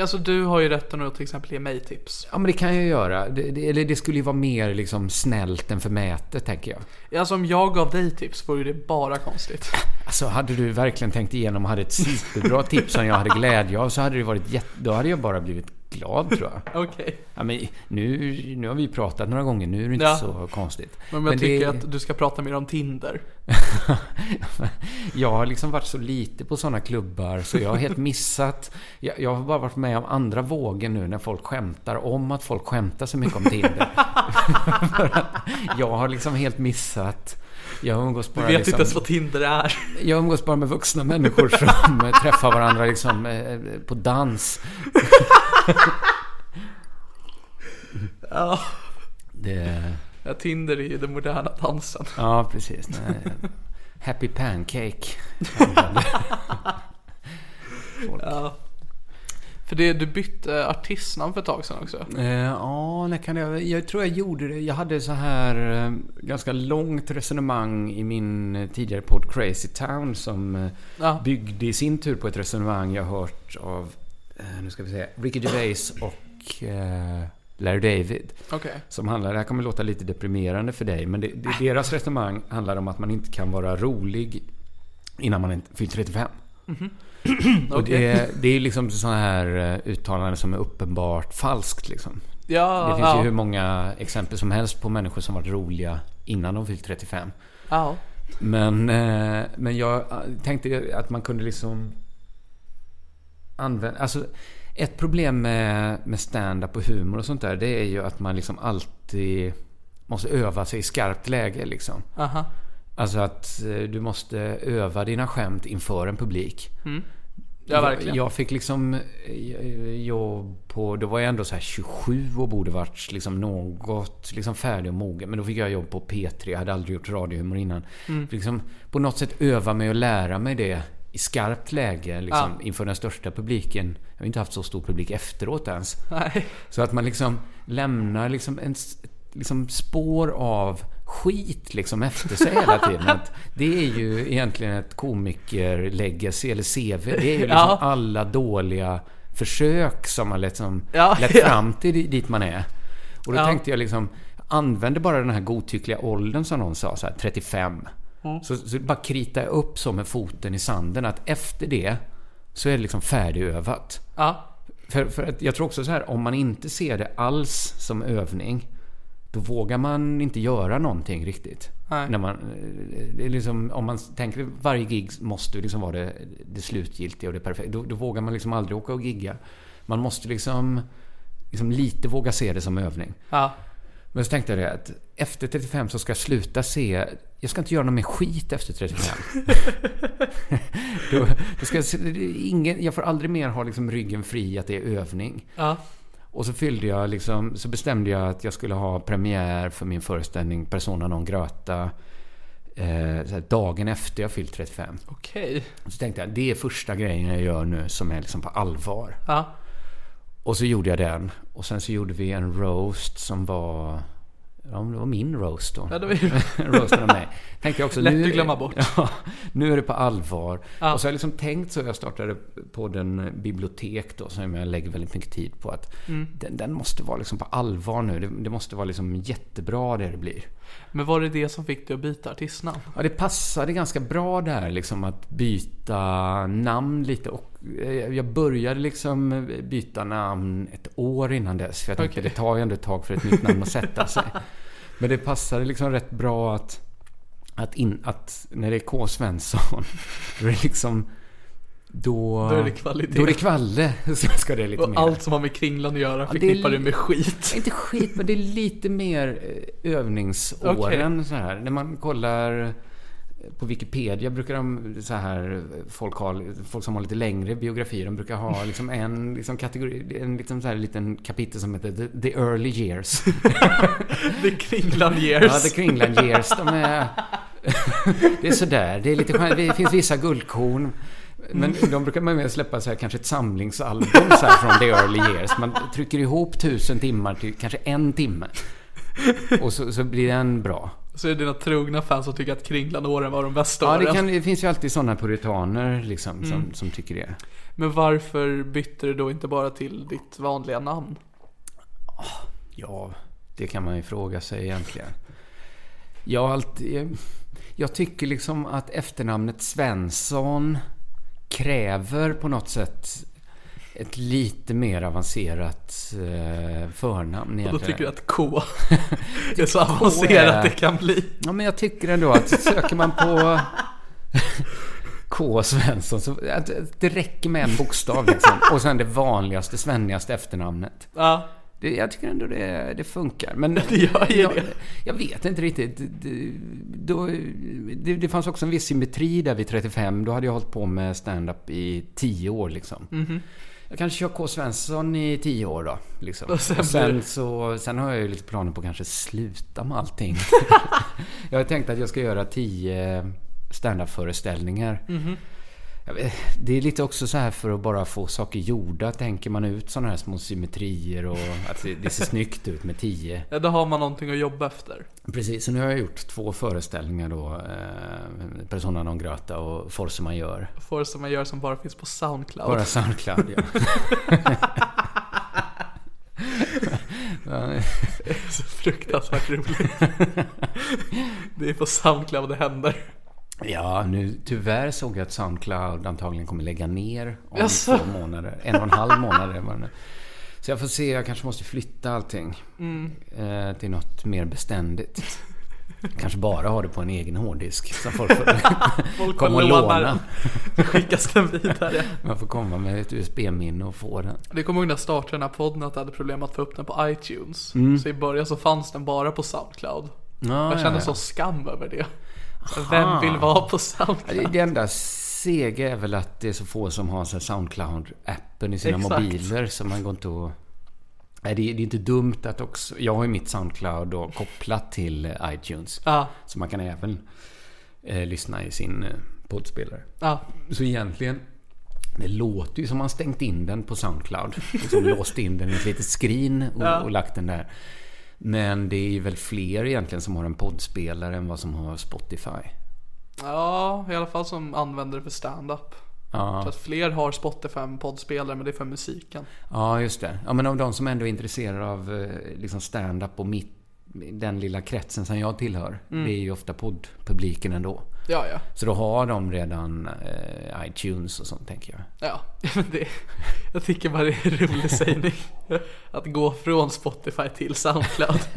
Alltså du har ju rätten att till exempel ge mig tips. Ja, men det kan jag göra. Det, det, eller det skulle ju vara mer liksom snällt än förmätet, tänker jag. Alltså om jag gav dig tips vore det bara konstigt. Alltså, hade du verkligen tänkt igenom och hade ett superbra tips som jag hade glädje av så hade det varit jätte... Då hade jag bara blivit glad, tror jag. Okej. Ja, men nu, nu har vi pratat några gånger, nu är det inte Ja. så konstigt. Men om jag det- tycker att du ska prata mer om Tinder. jag har liksom varit så lite på sådana klubbar så jag har helt missat. Jag, jag har bara varit med om andra vågen nu när folk skämtar om att folk skämtar så mycket om Tinder. Jag har liksom helt missat. Jag umgås Du bara, vet liksom, inte ens vad Tinder är. jag umgås bara med vuxna människor som eh, träffar varandra liksom, eh, på dans. Ja. Det, ja, Tinder är ju den moderna dansen. ja, precis. Nej. Happy pancake. Ja. För det, du bytte artistnamn för ett tag sedan också. Eh, ja, när kan jag... Jag tror jag gjorde det. Jag hade så här eh, ganska långt resonemang i min tidigare podd Crazy Town som eh, Ja. byggde i sin tur på ett resonemang jag hört av, nu ska vi se, Ricky Gervais och eh, Larry David. Okej. Som handlar, det här kommer låta lite deprimerande för dig, men det, det, deras resonemang handlar om att man inte kan vara rolig innan man inte fyllt 35. Och Okej. det, det är liksom sådana här eh, uttalanden som är uppenbart falskt liksom. Ja, Det finns ja. ju hur många exempel som helst på människor som varit roliga innan de fyllt 35. ja. Men, eh, men jag eh, tänkte att man kunde liksom använda... Alltså, ett problem med, med stand-up och humor och sånt där, det är ju att man liksom alltid måste öva sig i skarpt läge liksom. Aha. Alltså att eh, du måste öva dina skämt inför en publik. Ja, verkligen. Jag, jag fick liksom eh, jobb på, då var jag ändå så här 27 och borde varit liksom något liksom färdig och mogen. Men då fick jag jobb på P3, jag hade aldrig gjort radiohumor innan. Mm. Liksom på något sätt öva mig och lära mig det i skarpt läge liksom, Ja. inför den största publiken. Jag har inte haft så stor publik efteråt ens. Nej. Så att man liksom lämnar liksom en liksom spår av skit liksom efter sig hela tiden. Att det är ju egentligen ett komiker-legacy eller CV. Det är ju liksom Ja. alla dåliga försök som har lett, som Ja, lett fram till di- dit man är. Och då tänkte jag liksom, använde bara den här godtyckliga åldern som någon sa, så här 35. Mm. Så, så bara krita upp så med foten i sanden att efter det så är det liksom färdigövat. Ja. För, för att jag tror också så här, om man inte ser det alls som övning, då vågar man inte göra någonting riktigt. Nej. När man, det är liksom, om man tänker varje gig måste liksom vara det, det slutgiltiga och det perfekta. Då, då vågar man liksom aldrig åka och gigga. Man måste liksom, liksom lite våga se det som övning. Ja. Men så tänkte jag det att efter 35 så ska jag sluta se... Jag ska inte göra någon mer skit efter 35. då, då ska jag, ingen, jag får aldrig mer ha liksom ryggen fri att det är övning. Ja. Och så fyllde jag liksom, så bestämde jag att jag skulle ha premiär för min föreställning Persona non grata eh, dagen efter jag fyllt 35. Okej. Så tänkte jag, det är första grejen jag gör nu som är liksom på allvar. Ja. Och så gjorde jag den. Och sen så gjorde vi en roast som var... Ja, det var min roast då. Ja, det var ju... Roasten av mig. Tänkte jag också, Lätt nu, att glömma bort. Ja, nu är det på allvar. Ja. Och så har jag liksom tänkt så. Jag startade på den bibliotek då som jag lägger väldigt mycket tid på. att Mm. den, den måste vara liksom på allvar nu. Det, det måste vara liksom jättebra det det blir. Men var det det som fick dig att byta artistnamn? Ja, det passade ganska bra där liksom att byta namn lite. Och eh, jag började liksom byta namn ett år innan dess. För jag tänkte det tar ju ändå ett tag för ett nytt namn att sätta sig. Men det passade liksom rätt bra att, att, in, att när det är K. Svensson, då är det liksom... Då, Då är det kvalitet. Då är det kvalle. Så ska det lite Och mer. allt som har med Kringlan att göra förknippar li- du med skit. Inte skit, men det är lite mer eh, övningsåren så här. När man kollar på Wikipedia brukar de så här, folk, har, folk som har lite längre biografier, de brukar ha liksom en liksom kategori, en liksom så här liten kapitel som heter The, the Early Years. The Kringland Years. Ja, The Kringland Years. De är... det är sådär, det är lite skönt. Det finns vissa guldkorn. Men de brukar man med släppa så här, kanske ett samlingsalbum så här, från The Early Years. Man trycker ihop tusen timmar till kanske en timme. Och så, så blir den bra. Så är det dina trogna fans som tycker att Kringland-åren var de bästa Ja, åren. det, kan, det finns ju alltid sådana puritaner liksom, som, som tycker det. Men varför bytte du då inte bara till ditt vanliga namn? Ja, det kan man ju fråga sig egentligen. Jag, alltid, jag tycker liksom att efternamnet Svensson kräver på något sätt ett lite mer avancerat eh, förnamn Och då tycker du att K är så avancerat det kan bli. Ja, men jag tycker ändå att söker man på K. Svensson så att det räcker med en bokstav liksom. Och sen det vanligaste, svennigaste efternamnet. Ja, Det, jag tycker ändå det, det funkar. Men Det jag, det. jag vet inte riktigt. Det, då, det, det fanns också en viss symmetri där vid 35. Då hade jag hållit på med stand-up i 10 år liksom. Mhm. Jag kanske kör K. Svensson i 10 år då. Liksom. Och sen Och sen, så, sen har jag ju lite planer på att kanske sluta med allting. jag har tänkt att jag ska göra 10 stand-up-föreställningar. Jag vet, Det är lite också så här för att bara få saker gjorda. Tänker man ut sådana här små symmetrier och att det, det ser snyggt ut med 10. ja, då har man någonting att jobba efter. Precis, så nu har jag gjort två föreställningar då. Eh, Persona non grata och Force Majeure. Får som man gör som bara finns på Soundcloud. Bara Soundcloud, ja. Ja, så fruktansvärt roligt. det är på Soundcloud det händer. Ja, nu tyvärr såg jag att Soundcloud antagligen kommer lägga ner om Jaså? två månader. En och en halv månad. Så jag får se, jag kanske måste flytta allting eh, till något mer beständigt. Kanske bara ha det på en egen hårddisk som folk får Folk komma och låna. Skickas den vidare. Man får komma med ett USB-minne och få den. Det kommer ihåg när jag startade den här podden att jag hade problem att få upp den på iTunes. Mm. Så i början så fanns den bara på Soundcloud. Ja, jag kände ja, så ja. skam över det. Vem vill vara på Soundcloud? Det, enda sega är väl att det är så få som har Soundcloud-appen i sina Exakt. mobiler. Så man går inte att... Nej, det, det är inte dumt att också... Jag har ju mitt Soundcloud då kopplat till eh, iTunes. Ja, Så man kan även eh, lyssna i sin eh, poddspelare. ja. Så egentligen... Det låter ju som man stängt in den på Soundcloud. Liksom låst in den i ett litet skrin och, Ja. och lagt den där. Men det är ju väl fler egentligen som har en poddspelare än vad som har Spotify. ja, i alla fall som använder det för stand-up. Ja. Så att fler har Spotify än poddspelare, men det är för musiken. Ja, just det. Ja, men av de som ändå är intresserade av eh, liksom stand-up och mitt, den lilla kretsen som jag tillhör. Det är ju ofta poddpubliken ändå. Ja, ja. Så då har de redan eh, iTunes och sånt, tänker jag. Ja, men det, jag tycker bara det är en rolig sägning. Att gå från Spotify till Soundcloud.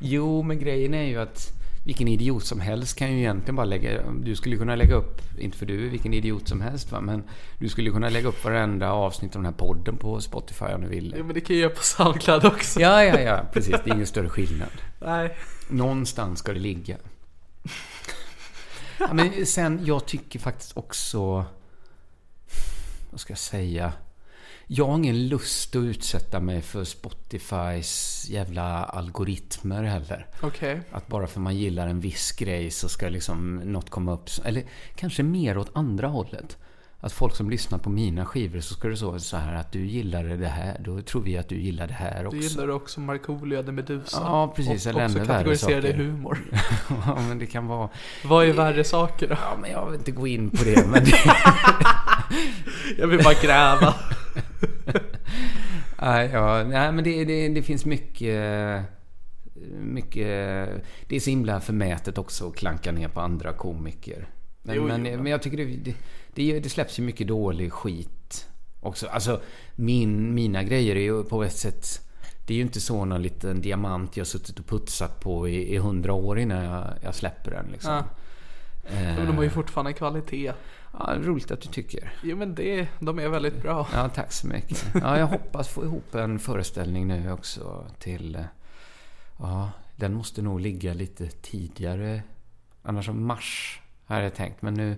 Jo, men grejen är ju att vilken idiot som helst kan ju egentligen bara lägga... Du skulle kunna lägga upp, inte för du är vilken idiot som helst va, men du skulle kunna lägga upp varenda avsnitt av den här podden på Spotify om du vill. Ja, men det kan jag göra på Soundcloud också. Ja, ja, ja, precis. Det är ingen större skillnad. Nej. Någonstans ska det ligga. Ja, men sen, jag tycker faktiskt också... Vad ska jag säga? Jag har ingen lust att utsätta mig för Spotifys jävla algoritmer heller. Okej. Att bara för man gillar en viss grej så ska liksom något komma upp. Eller kanske mer åt andra hållet. Att folk som lyssnar på mina skivor så ska det så, så här att du gillade det här. Då tror vi att du gillar det här också. Du gillar också Markoolio de Medusa. Ja, precis. Och Eller också kategoriserar det i humor. ja, men det kan vara... Vad är värre saker då? Ja, men jag vill inte gå in på det. Men det, Jag vill bara gräva. nej, ja, nej, men det, det, det finns mycket... Mycket... Det är så himla förmätet också att klanka ner på andra komiker. Men, Jo, jo, men, men- men jag tycker det, det, det, det släpps ju mycket dålig skit också. Alltså, min, mina grejer är ju på ett sätt... Det är ju inte så någon liten diamant jag har suttit och putsat på i, hundra år innan jag, jag släpper den. Liksom. Ja. Eh, de har ju fortfarande kvalitet. ja, roligt att du tycker. Jo men det, de är väldigt bra. Ja, tack så mycket. Ja, jag hoppas få ihop en föreställning nu också till... eh, Ja, den måste nog ligga lite tidigare. Annars så mars hade jag tänkt. Men nu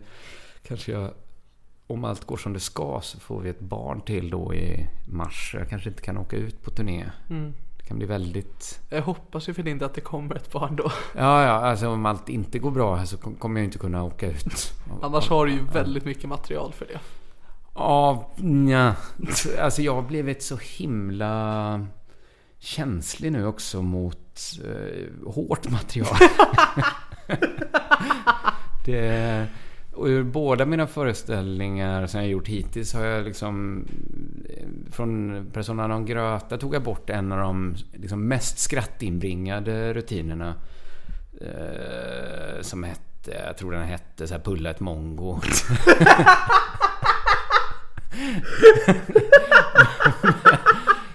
kanske jag, om allt går som det ska, så får vi ett barn till då i mars. Jag kanske inte kan åka ut på turné. Det kan bli väldigt... Jag hoppas ju för din del att det kommer ett barn då. Ja, ja, alltså om allt inte går bra så kom- kommer jag inte kunna åka ut. Annars har du ju väldigt mycket material för det. Ja, nja. Alltså jag har blivit så himla känslig nu också mot eh, hårt material. det, och ur båda mina föreställningar som jag gjort hittills har jag liksom... Eh, från Persona non gröta tog jag bort en av de liksom mest skrattinbringade rutinerna. Eh, som hette, jag tror den hette så här Pulla ett mongo.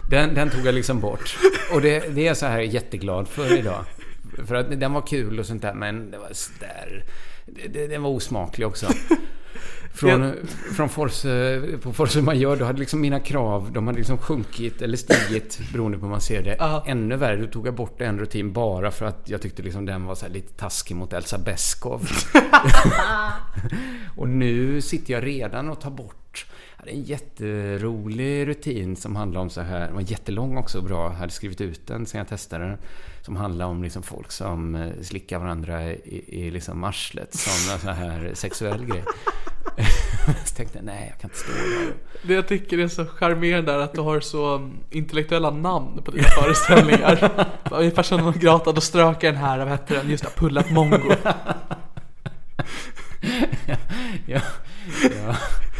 Den, den tog jag liksom bort. Och det, det är jag så här jätteglad för idag. För att den var kul och sånt där, men det var sådär... Den var osmaklig också. Från, från Force, på Force Major, då hade liksom mina krav, de hade liksom sjunkit eller stigit beroende på hur man ser det. Ja. Ännu värre, då tog jag bort en rutin bara för att jag tyckte liksom den var lite taskig mot Elsa Beskow. och nu sitter jag redan och tar bort jag hade en jätterolig rutin som handlar om så här, den var jättelång också och bra, jag hade skrivit ut den sen jag testade den. Som handlar om liksom folk som eh, slickar varandra i, i liksom arslet som en sån här sexuell grej. så tänkte jag, nej jag kan inte stå där. Det jag tycker är så charmerande är att du har så um, intellektuella namn på dina föreställningar. I Persona non grata, då strök jag den här, vad hette den? Just det, Pullat Mongo. Ja, ja.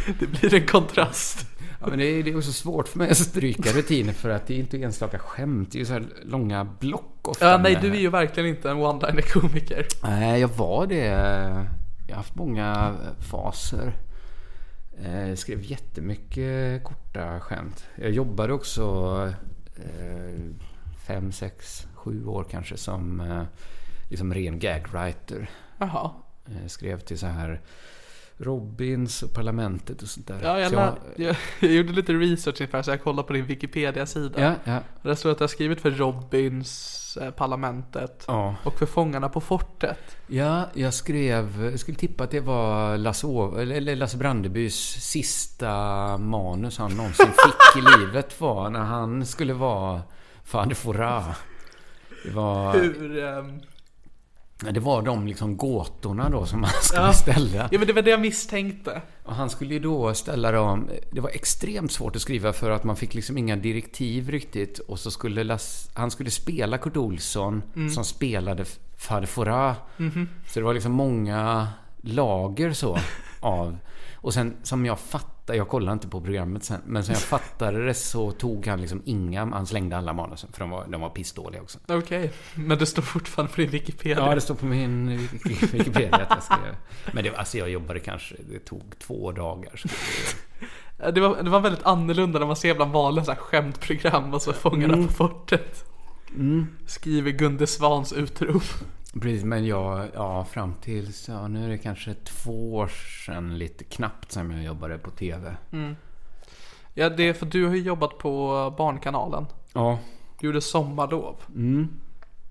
Det blir en kontrast. Ja, men det är, det är också svårt för mig att stryka rutiner för att det är inte enstaka skämt. Det är ju så här långa block ofta. Ja, nej, du är ju verkligen inte en one-liner komiker. Nej, jag var det. Jag har haft många faser. Eh, Jag skrev jättemycket korta skämt. Jag jobbade också eh, fem, sex, sju år kanske som eh, liksom ren gagwriter. Jaha. Eh, Skrev till så här Robins och Parlamentet och sånt där. Ja, jag, Så lär, jag, jag gjorde lite research inför så jag kollade på din Wikipedia-sida. Ja, ja. Där står att du har skrivit för Robins, eh, Parlamentet Ja. och för Fångarna på fortet. Ja, jag skrev... Jag skulle tippa att det var Lasse, eller Lasse Brandebys sista manus han någonsin fick i livet var när han skulle vara Fader Fouras. Det var, Hur... ehm, det var de liksom gåtorna då som han skulle Ja. ställa. Ja men det var det jag misstänkte. Och han skulle ju då ställa dem... Det var extremt svårt att skriva för att man fick liksom inga direktiv riktigt. Och så skulle Lasse, han skulle spela Kurt Olsson som spelade Fader Fouras. Så det var liksom många lager så av... Och sen som jag fattade, jag kollade inte på programmet sen, men som jag fattade det så tog han liksom inga, han slängde alla manusen för de var, de var pissdåliga också. Okej, men det står fortfarande på din Wikipedia. Ja, det står på min Wiki- Wikipedia att jag skrev. Men det, alltså jag jobbade kanske, det tog två dagar. Det, det, var, det var väldigt annorlunda när man ser bland vanliga så här skämtprogram och så Fångarna på fortet. Skriver Gunde Svans utrop. Precis, men jag, ja fram till, ja, nu är det kanske två år sedan lite knappt som jag jobbade på TV. Ja, det är för du har ju jobbat på Barnkanalen. Ja. Du gjorde Sommarlov. Mm.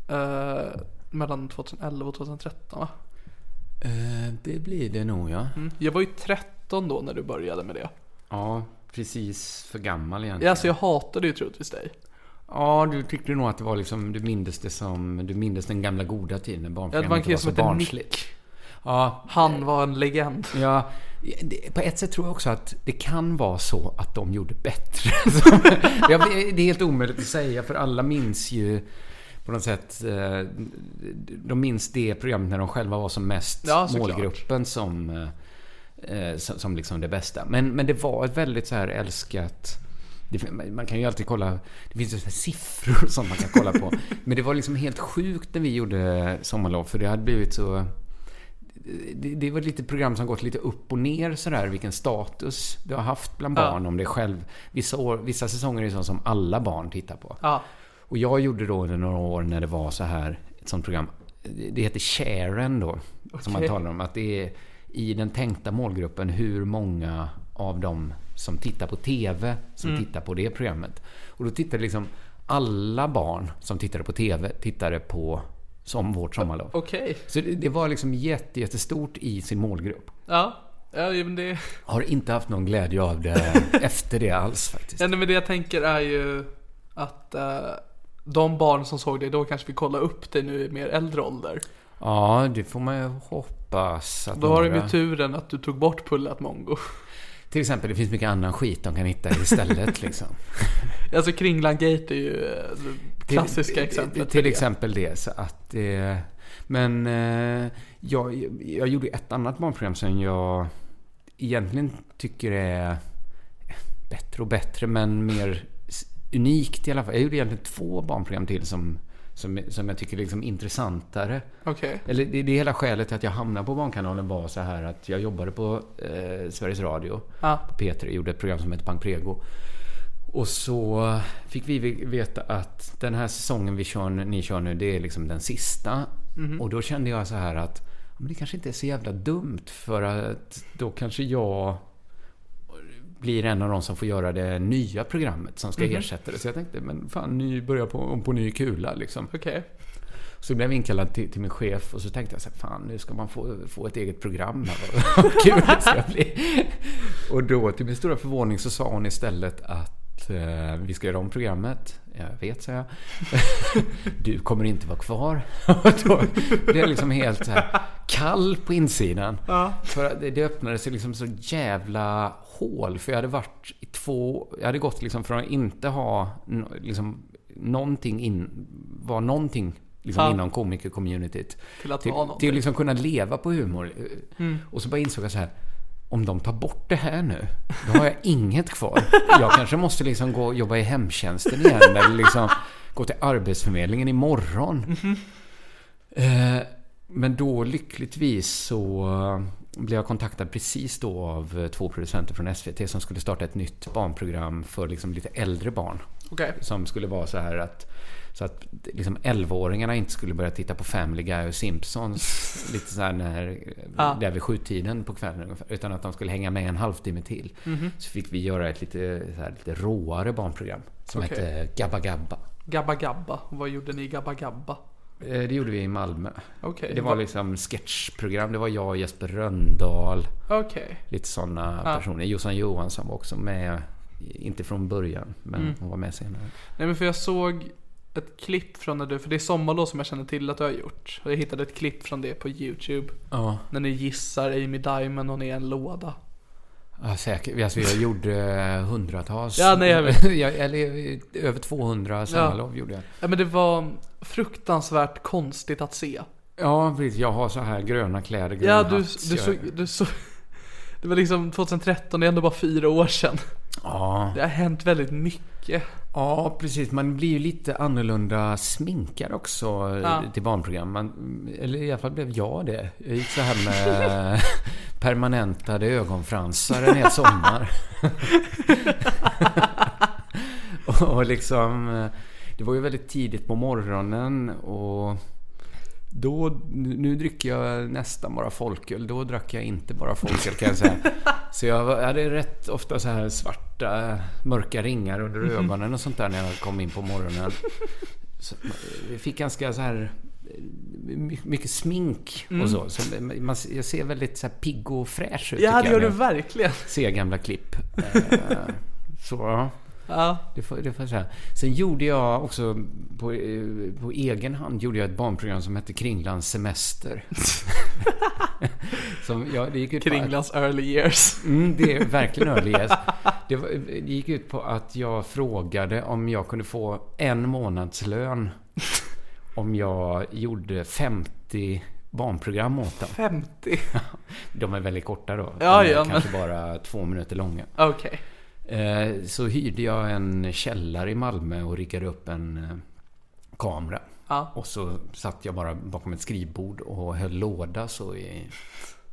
Eh, mellan 2011 och 2013 va? Eh, det blir det nog ja. Mm. Jag var ju 13 då när du började med det. Ja, precis för gammal Ja, egentligen. alltså jag hatade ju troligtvis dig. Ja, du tyckte nog att det var liksom, du mindes det som, du mindes den gamla goda tiden när var barnprogrammet var som så hette barnsligt. Nick. Ja, Han var en legend. Ja, på ett sätt tror jag också att det kan vara så att de gjorde bättre. Det är helt omöjligt att säga för alla minns ju på något sätt, eh, de minns det programmet när de själva var som mest Ja, målgruppen som, eh, eh, som, som liksom det bästa. Men, men det var ett väldigt så här älskat det, man kan ju alltid kolla, det finns ju så siffror som man kan kolla på. Men det var liksom helt sjukt när vi gjorde Sommarlov för det hade blivit så det, det var lite program som gått lite upp och ner sådär, vilken status du har haft bland Ja. barn om dig själv. Vissa, år, vissa säsonger är sånt som alla barn tittar på. Ja. Och jag gjorde då under några år när det var så här, ett sånt program, det heter Sharen då, som man talar om, att det är i den tänkta målgruppen hur många av dem som tittar på TV som tittar på det programmet. Och då tittade liksom alla barn som tittade på TV tittade på som vårt sommarlov. Okej. Så det, det var liksom jätte, jättestort i sin målgrupp. Ja. Ja, men det... Har inte haft någon glädje av det efter det alls faktiskt. Ja, men det jag tänker är ju att eh, de barn som såg det då kanske vill kolla upp det nu i mer äldre ålder. Ja, det får man ju hoppas att Då har de några- ju turen att du tog bort Pullat Mongo. Till exempel, det finns mycket annan skit de kan hitta istället liksom. Alltså Kringlan Gate är ju eh, det klassiska Till- exemplet. Till exempel det. Så att det men eh, jag, jag gjorde ett annat barnprogram som jag egentligen tycker är bättre och bättre, men mer unikt i alla fall. Jag gjorde egentligen två barnprogram till som, som, som jag tycker är liksom intressantare. Okej. Eller det, det hela skälet till att jag hamnade på Barnkanalen var så här att jag jobbade på eh, Sveriges Radio, Ja. på P3, gjorde ett program som heter Pang Prego. Och så fick vi veta att den här säsongen vi kör, ni kör nu, det är liksom den sista. Och då kände jag så här att men det kanske inte är så jävla dumt för att då kanske jag blir en av de som får göra det nya programmet som ska ersätta det. Så jag tänkte, men fan, ny, börja på, på ny kula liksom. Okej. Så jag blev inkallad till, till min chef och så tänkte jag så här, fan nu ska man få, få ett eget program här. Vad kul det ska bli. Och då till min stora förvåning så sa hon istället att eh, vi ska göra om programmet. Jag vet, sa jag. Du kommer inte vara kvar. Då blev jag liksom helt så här kall på insidan. För att det, det öppnade sig liksom så jävla hål. För jag hade varit i två... Jag hade gått liksom från att inte ha liksom, någonting in... Var någonting liksom Ja. inom komiker-communityt. Till att Till, till liksom kunna leva på humor. Mm. Och så bara insåg jag så här. Om de tar bort det här nu, då har jag inget kvar. Jag kanske måste liksom gå och jobba i hemtjänsten igen. Eller liksom gå till Arbetsförmedlingen imorgon. Mm-hmm. Eh, men då lyckligtvis så blev jag kontaktad precis då av två producenter från SVT som skulle starta ett nytt barnprogram för liksom lite äldre barn. Okej. Som skulle vara så här att så att liksom 11-åringarna inte skulle börja titta på Family Guy och Simpsons lite så här när, Ja. där vid sjutiden på kvällen ungefär. Utan att de skulle hänga med en halvtimme till. Mhm. Så fick vi göra ett lite, så här, lite råare barnprogram. Som Okej. hette Gabba Gabba. Gabba Gabba. Vad gjorde ni i Gabba Gabba? Eh, Det gjorde vi i Malmö. Okej. Det var liksom sketchprogram. Det var jag och Jesper Röndahl. Okej. Lite sådana Ja. personer. Jossan Johansson var också med. Inte från början, men Mm. hon var med senare. Nej men för jag såg ett klipp från när du, för det är sommarlov som jag känner till att du har gjort. Och jag hittade ett klipp från det på YouTube. Ja. När ni gissar Amy Diamond och ni är en låda. Ja, säkert. Alltså, jag gjorde eh, hundratals. Ja, nej, jag vet. eller eh, över 200 sommarlov gjorde jag. Ja men det var fruktansvärt konstigt att se. Ja, precis. Jag har så här gröna kläder, grön Ja du, hatt. du, Jag- såg, du såg... Det var liksom 2013, det är ändå bara fyra år sedan. Ja. Det har hänt väldigt mycket. Ja, precis. Man blir ju lite annorlunda sminkad också Ja. till barnprogram. Man, eller i alla fall blev jag det. Jag gick så här med permanentade ögonfransar en hel sommar. och, liksom... Det var ju väldigt tidigt på morgonen och då, nu dricker jag nästan bara folköl. Då drack jag inte bara folköl kan jag säga. Så jag hade rätt ofta så här svarta, mörka ringar under ögonen och sånt där när jag kom in på morgonen. Så jag fick ganska så här my- mycket smink och så. så man, jag ser väldigt så här pigg och fräsch ut Ja det gör du verkligen. ser gamla klipp. Eh, så. Ja. Det får, det får säga. Sen gjorde jag också på, eh, på egen hand gjorde jag ett barnprogram som hette Kringlands semester. som, ja, det gick ut på att, early years. mm, Det är verkligen early yes. det, var, det gick ut på att jag frågade om jag kunde få en månadslön om jag gjorde 50 barnprogram åt dem. 50. De är väldigt korta då. De är ja, men- kanske bara två minuter långa. Okej. Eh, Så hyrde jag en källare i Malmö och riggade upp en eh, kamera. Ja. Och så satt jag bara bakom ett skrivbord och höll låda så i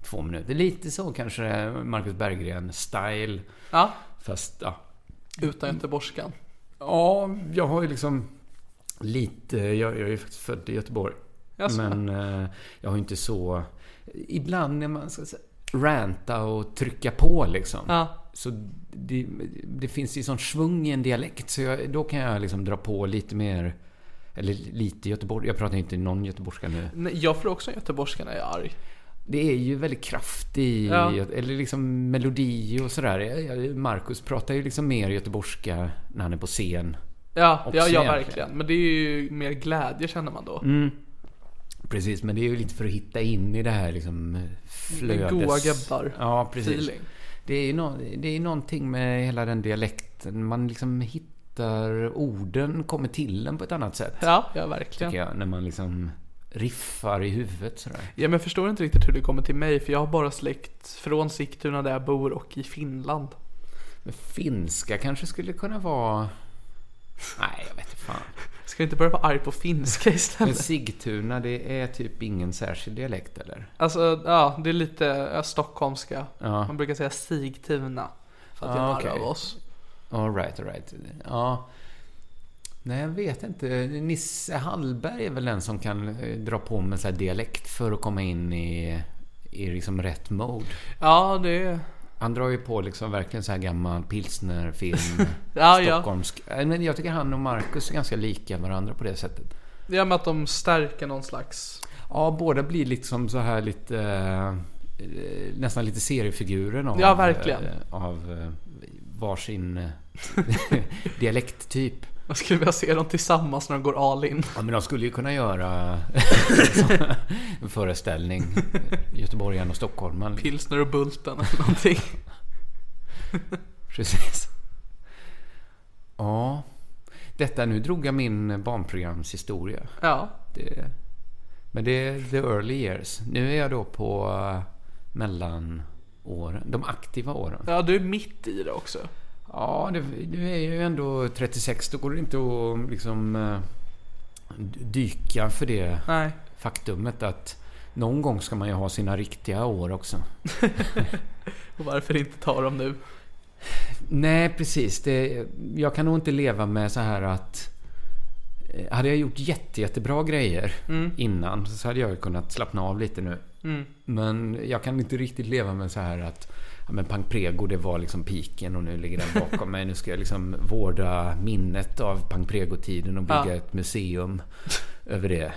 två minuter. Lite så kanske Marcus Berggren-style. Ja. Fast ja. Utan göteborgskan. Ja, jag har ju liksom lite... Jag, jag är ju faktiskt född i Göteborg. Jaså? Men eh, jag har ju inte så... Ibland när man ska säga, ranta och trycka på liksom. Ja. Så det, det finns ju sån svung i en dialekt så jag, då kan jag liksom dra på lite mer Eller lite Göteborg. Jag pratar inte någon göteborgska nu. Nej, jag får också en göteborgska när jag är arg. Det är ju väldigt kraftig, Ja. eller liksom melodi och sådär. Marcus pratar ju liksom mer göteborgska när han är på scen. Ja, ja, ja verkligen. Men det är ju mer glädje känner man då. Mm. Precis, men det är ju lite för att hitta in i det här liksom flödes... Goa gubbar. Ja, precis. Feeling. Det är ju nå- det är någonting med hela den dialekten. Man liksom hittar orden, kommer till en på ett annat sätt. Ja, ja verkligen. Jag, när man liksom riffar i huvudet sådär. Ja, men jag förstår inte riktigt hur det kommer till mig för jag har bara släkt från Sigtuna där jag bor och i Finland. Men finska kanske skulle kunna vara... Nej, jag vet inte fan. Ska jag inte börja vara arg på finska Men istället? Sigtuna, det är typ ingen särskild dialekt eller? Alltså, ja, det är lite stockholmska. Ja. Man brukar säga Sigtuna. För att Ah, göra okej. narr av oss. All right, all right. Ja. Nej, jag vet inte. Nisse Hallberg är väl den som kan eh, dra på med så här dialekt för att komma in i, i liksom rätt mode. Ja, det är... Han drar ju på liksom verkligen så här gammal pilsnerfilm. Ja, ja. Stockholmsk. Men jag tycker han och Marcus är ganska lika varandra på det sättet. Ja, men att de stärker någon slags... Ja, båda blir liksom så här lite... eh, nästan lite seriefiguren av... Ja, verkligen. eh, Av eh, varsin eh, dialekttyp. Man skulle vilja se dem tillsammans när de går all in. Ja, men de skulle ju kunna göra en föreställning. Göteborgaren och stockholmaren. Pilsner och Bulten eller någonting. Precis. Ja. Detta, nu drog jag min barnprogramshistoria. Ja, Det, men det är the early years. Nu är jag då på uh, mellanåren. De aktiva åren. ja du är mitt i det också. Ja, det, nu är ju ändå 36. Då går det inte att liksom eh, dyka för det Nej. faktumet att någon gång ska man ju ha sina riktiga år också. Och varför inte ta dem nu? Nej, precis. Det, jag kan nog inte leva med så här att... eh, Hade jag gjort jätte, jättebra grejer innan så hade jag kunnat slappna av lite nu. Men jag kan inte riktigt leva med så här att men Pang Prego det var liksom piken och nu ligger den bakom mig. Nu ska jag liksom vårda minnet av Pang Prego-tiden och bygga Ja. ett museum över det.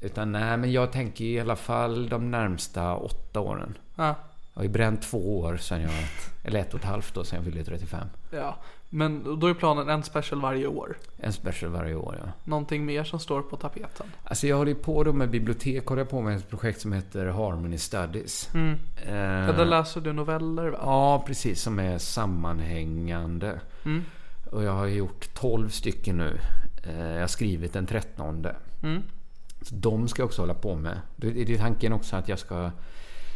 Utan nej, men jag tänker i alla fall de närmsta åtta åren. Ja. Jag har ju bränt två år sedan jag... Eller ett och ett halvt då sedan jag fyllde 35. ja. Men då är planen en special varje år. En special varje år, ja. Någonting mer som står på tapeten. Alltså jag håller ju på då med bibliotek. Håller jag på med ett projekt som heter Harmony Studies. Mm. Eh, Ja, där läser du noveller va? Ja, precis. Som är sammanhängande. Mm. Och jag har gjort 12 stycken nu. Eh, Jag har skrivit den 13. Mm. Så de ska jag också hålla på med. Det är tanken också att jag ska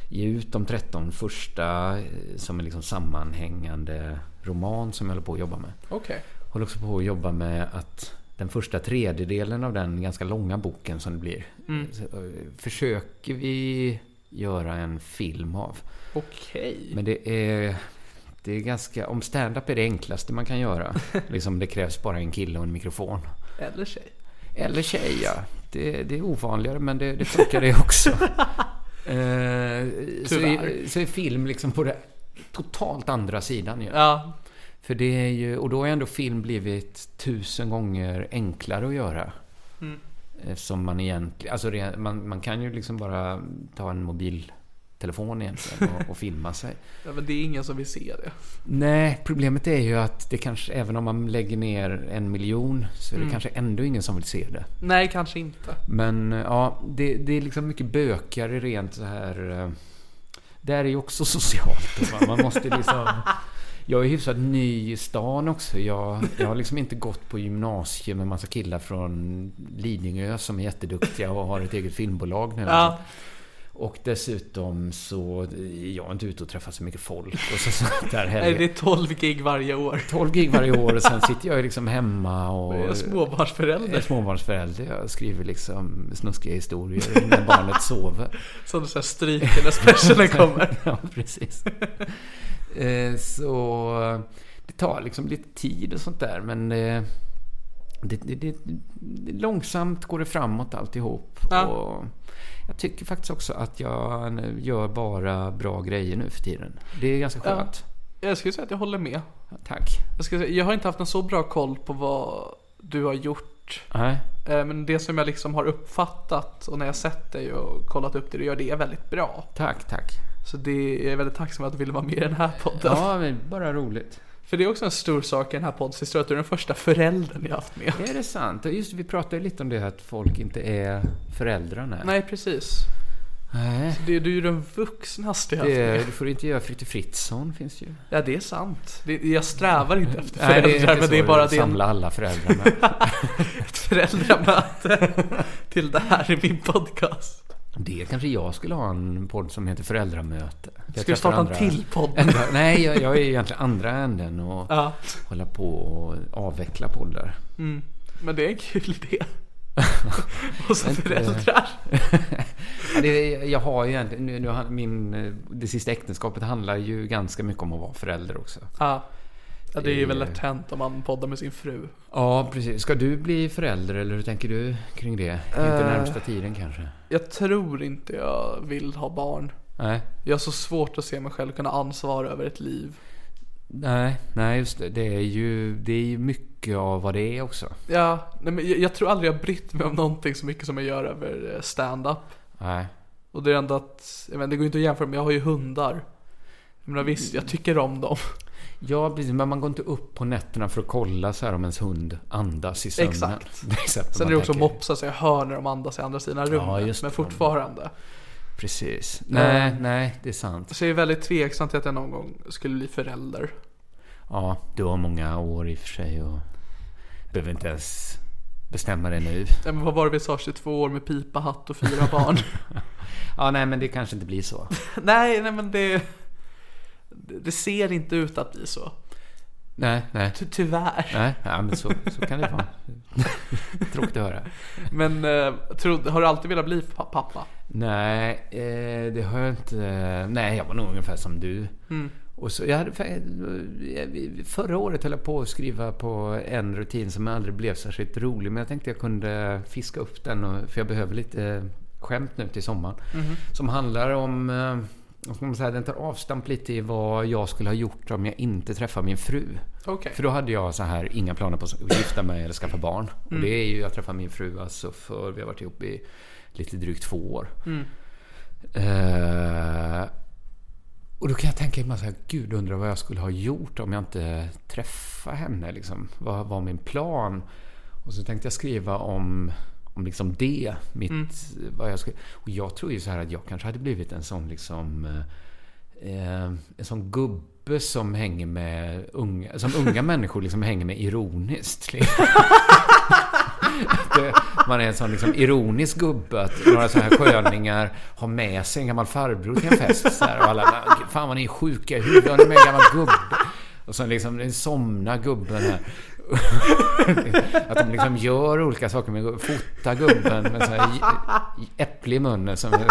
ge ut de 13 första eh, som en liksom sammanhängande roman som jag håller på att jobba med. Okej. håller också på att jobba med att den första tredjedelen av den ganska långa boken som det blir. Mm. eh, Försöker vi göra en film av. Okej. Men det är, det är ganska... Om stand-up är det enklaste man kan göra. liksom det krävs bara en kille och en mikrofon. Eller tjej. Eller tjej, ja. Det, det är ovanligare, men det, det funkar det också. eh, så, är, så är film liksom på det totalt andra sidan ju. Ja. För det är ju, och då har ändå film blivit tusen gånger enklare att göra. Mm. Som man egentligen, alltså man, man kan ju liksom bara ta en mobiltelefon egentligen och, och filma sig. ja. Men det är ingen som vill se det. Nej, problemet är ju att det kanske, även om man lägger ner en miljon, så är det Mm. kanske ändå ingen som vill se det. Nej, kanske inte. Men ja, det, det är liksom mycket bökigare rent så här... eh, Där är ju också socialt. va? Man måste liksom... Jag är hyfsat ny i stan också. Jag, jag har liksom inte gått på gymnasium med massa killar från Lidingö som är jätteduktiga och har ett eget filmbolag nu. Ja. Och dessutom så... Jag är inte ute och träffar så mycket folk och så, där Nej, det är 12 gig varje år. 12 gig varje år och sen sitter jag liksom hemma och... Jag är småbarnsförälder. Jag är småbarnsförälder. Jag skriver liksom snuskiga historier när barnet sover. Som du så här stryker när specialen kommer. ja, precis. Eh, Så det tar liksom lite tid och sånt där. Men eh, det, det, det, långsamt går det framåt alltihop. Ja. Och jag tycker faktiskt också att jag gör bara bra grejer nu för tiden. Det är ganska Ja. skönt. Jag skulle säga att jag håller med. Tack. Jag, skulle säga, jag har inte haft en så bra koll på vad du har gjort. Nej. Eh, Men det som jag liksom har uppfattat och när jag sett dig och kollat upp det du gör, det är väldigt bra. Tack, tack. Så det är väldigt tacksam att du ville vara med i den här podden. Ja, men bara roligt. För det är också en stor sak i den här poddens historia att du är den första föräldern jag haft med. Är det sant? Just vi pratade lite om det här att folk inte är föräldrarna. Nej, precis. Nej. Det, du är ju den vuxnaste jag haft Det, med. du får inte göra Fritte Fritzson, finns ju. Ja, det är sant. Det, jag strävar inte efter Nej, föräldrar, inte men det är bara det är Samla alla föräldrarna. ett föräldramöte till det här i min podcast. Det kanske jag skulle ha en podd som heter Föräldramöte. Jag Ska du starta en till podd? Ända, nej, jag, jag är egentligen andra änden och Ja, hålla på och avveckla poddar. mm. men det är en kul idé. och Inte- föräldrar. Det, jag har ju egentligen, nu, nu, min, eh, det sista äktenskapet handlar ju ganska mycket om att vara förälder också. Ja. Ja, det är ju väl lätt hänt om man poddar med sin fru. Ja, precis. Ska du bli förälder eller hur tänker du kring det? Inte Eh. närmsta tiden kanske? Jag tror inte jag vill ha barn. Nej. Jag har så svårt att se mig själv kunna ansvara över ett liv. Nej, nej just det. Det är ju, det är ju mycket av vad det är också. Ja, nej, men jag, jag tror aldrig jag brytt mig om någonting så mycket som jag gör över eh, stand-up. Nej. Och det är ändå att, jag vet, det går inte att jämföra, men jag har ju hundar. Jag menar visst, jag tycker om dem. Ja, precis. Men man går inte upp på nätterna för att kolla så här om ens hund andas i sömnen. Exakt. Det Sen är det också mopsar så jag hör när de andas i andra sidan rummet. Ja, men fortfarande. Precis. Nej, Eh. nej, det är sant. Så jag är väldigt tveksam till att jag någon gång skulle bli förälder. Ja, du har många år i och för sig och behöver inte ens bestämma det nu. Nej, men vad var det vi sa, 22 år med pipa, hatt och fyra barn? Ja, nej, men det kanske inte blir så. nej, nej men det, det... Ser inte ut att bli så. Nej, nej. Ty, tyvärr. Nej, ja, men så, så kan det vara. Tråkigt att höra. Men eh, tror, har du alltid velat bli pa- pappa? Nej, eh, det har jag inte. Nej, jag var nog ungefär som du. Mm. Och så, jag hade, fa- förra året höll jag på att skriva på en rutin som aldrig blev särskilt rolig. Men jag tänkte jag kunde fiska upp den. Och, för jag behöver lite skämt nu till sommaren. Som handlar om... man säga, den tar avstamp lite i vad jag skulle ha gjort om jag inte träffade min fru. Okej. För då hade jag så här inga planer på att gifta mig eller skaffa barn. Och det är ju, jag träffade min fru alltså för, vi har varit ihop i lite drygt två år. Eh, och då kan jag tänka mig så här, gud undrar vad jag skulle ha gjort om jag inte träffade henne liksom. Vad var min plan? Och så tänkte jag skriva om, om liksom det, mitt, vad jag skulle, Och jag tror ju så här att jag kanske hade blivit en sån liksom eh, en sån gubbe som hänger med unga, som unga människor liksom hänger med ironiskt. Liksom. Man är en sån liksom ironisk gubbe att några så här sköningar har med sig en gammal farbror till en fest. Så här, och alla bara, fan vad ni är sjuka i huvudet, har ni med en gammal gubbe? Och så liksom den somna gubben här. Att de liksom gör olika saker med. Fota gubben med så här äpple i munnen. Som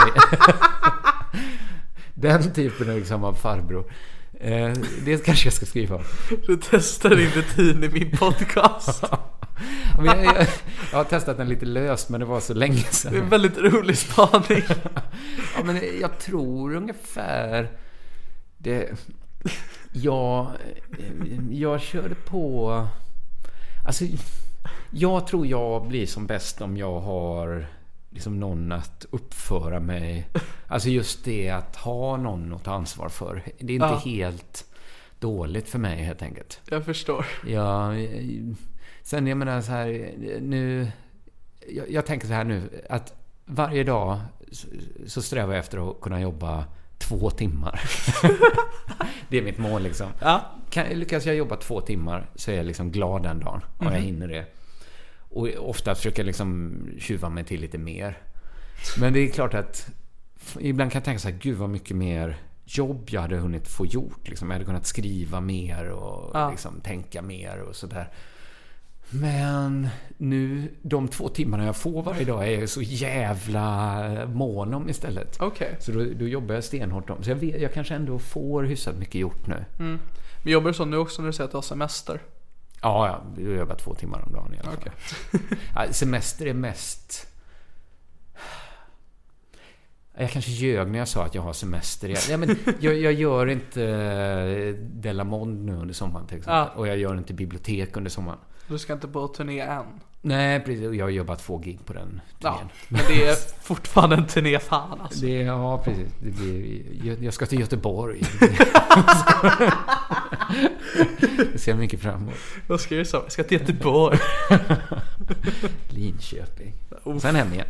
den typen liksom av farbror. Eh, det kanske jag ska skriva om. Du testar din rutin i min podcast. Jag, jag, jag har testat den lite löst, men det var så länge sedan. Det är en väldigt rolig spaning. Ja, men jag tror ungefär... Det, jag, jag körde på... Alltså, jag tror jag blir som bäst om jag har liksom någon att uppföra mig... Alltså just det att ha någon att ta ansvar för. Det är inte Ja. helt dåligt för mig helt enkelt. Jag förstår. Ja, sen jag menar så här, nu... Jag, jag tänker så här nu, att varje dag så, så strävar jag efter att kunna jobba två timmar. det är mitt mål liksom. Ja. Kan, lyckas jag jobba två timmar så är jag liksom glad den dagen. Och jag hinner det. Och ofta försöker jag liksom tjuva mig till lite mer. Men det är klart att ibland kan jag tänka så här, gud vad mycket mer jobb jag hade hunnit få gjort. Liksom. Jag hade kunnat skriva mer och Ja. liksom, tänka mer och sådär. Men nu, de två timmarna jag får varje dag är jag så jävla mån om istället. Okej. Så då, då jobbar jag stenhårt om. Så jag, vet, jag kanske ändå får hyfsat mycket gjort nu. Men jobbar du så nu också när du säger att du har semester? Ja, ja, jag jobbar två timmar om dagen i alla fall. Ja, semester är mest... Jag kanske ljög när jag sa att jag har semester. Jag, ja, men jag, jag gör inte eh, Delamond nu under sommaren till exempel. Ja. Och jag gör inte bibliotek under sommaren. Du ska inte på turné än. Nej, precis. Jag gör bara två gig på den Ja, turnén. men det är fortfarande en turné fan alltså. Det, ja, precis. Det blir, jag ska till Göteborg. Det ser jag mycket fram emot. Vad ska jag säga? Jag ska till Göteborg. Linköping. Uff. Sen hem igen.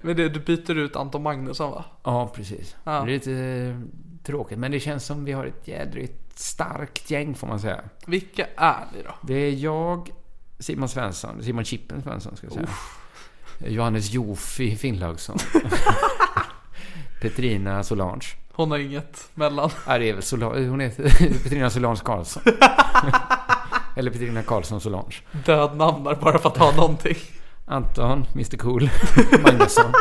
Men det, du byter ut Anton Magnusson va? Ja, precis. Ja. Det är lite tråkigt, men det känns som vi har ett jädrigt starkt gäng får man säga. Vilka är ni då? Det är jag, Simon Svensson, Simon Chippen Svensson ska jag säga. Johannes Jofi Finnlaugsson. Petrina Solange. Hon har inget mellan. Ja, det är väl Solange. Hon heter Petrina Solange Karlsson. Eller Petrina Karlsson Solange. Död namn där bara för att ha någonting. Anton, Mr Cool, Magnusson.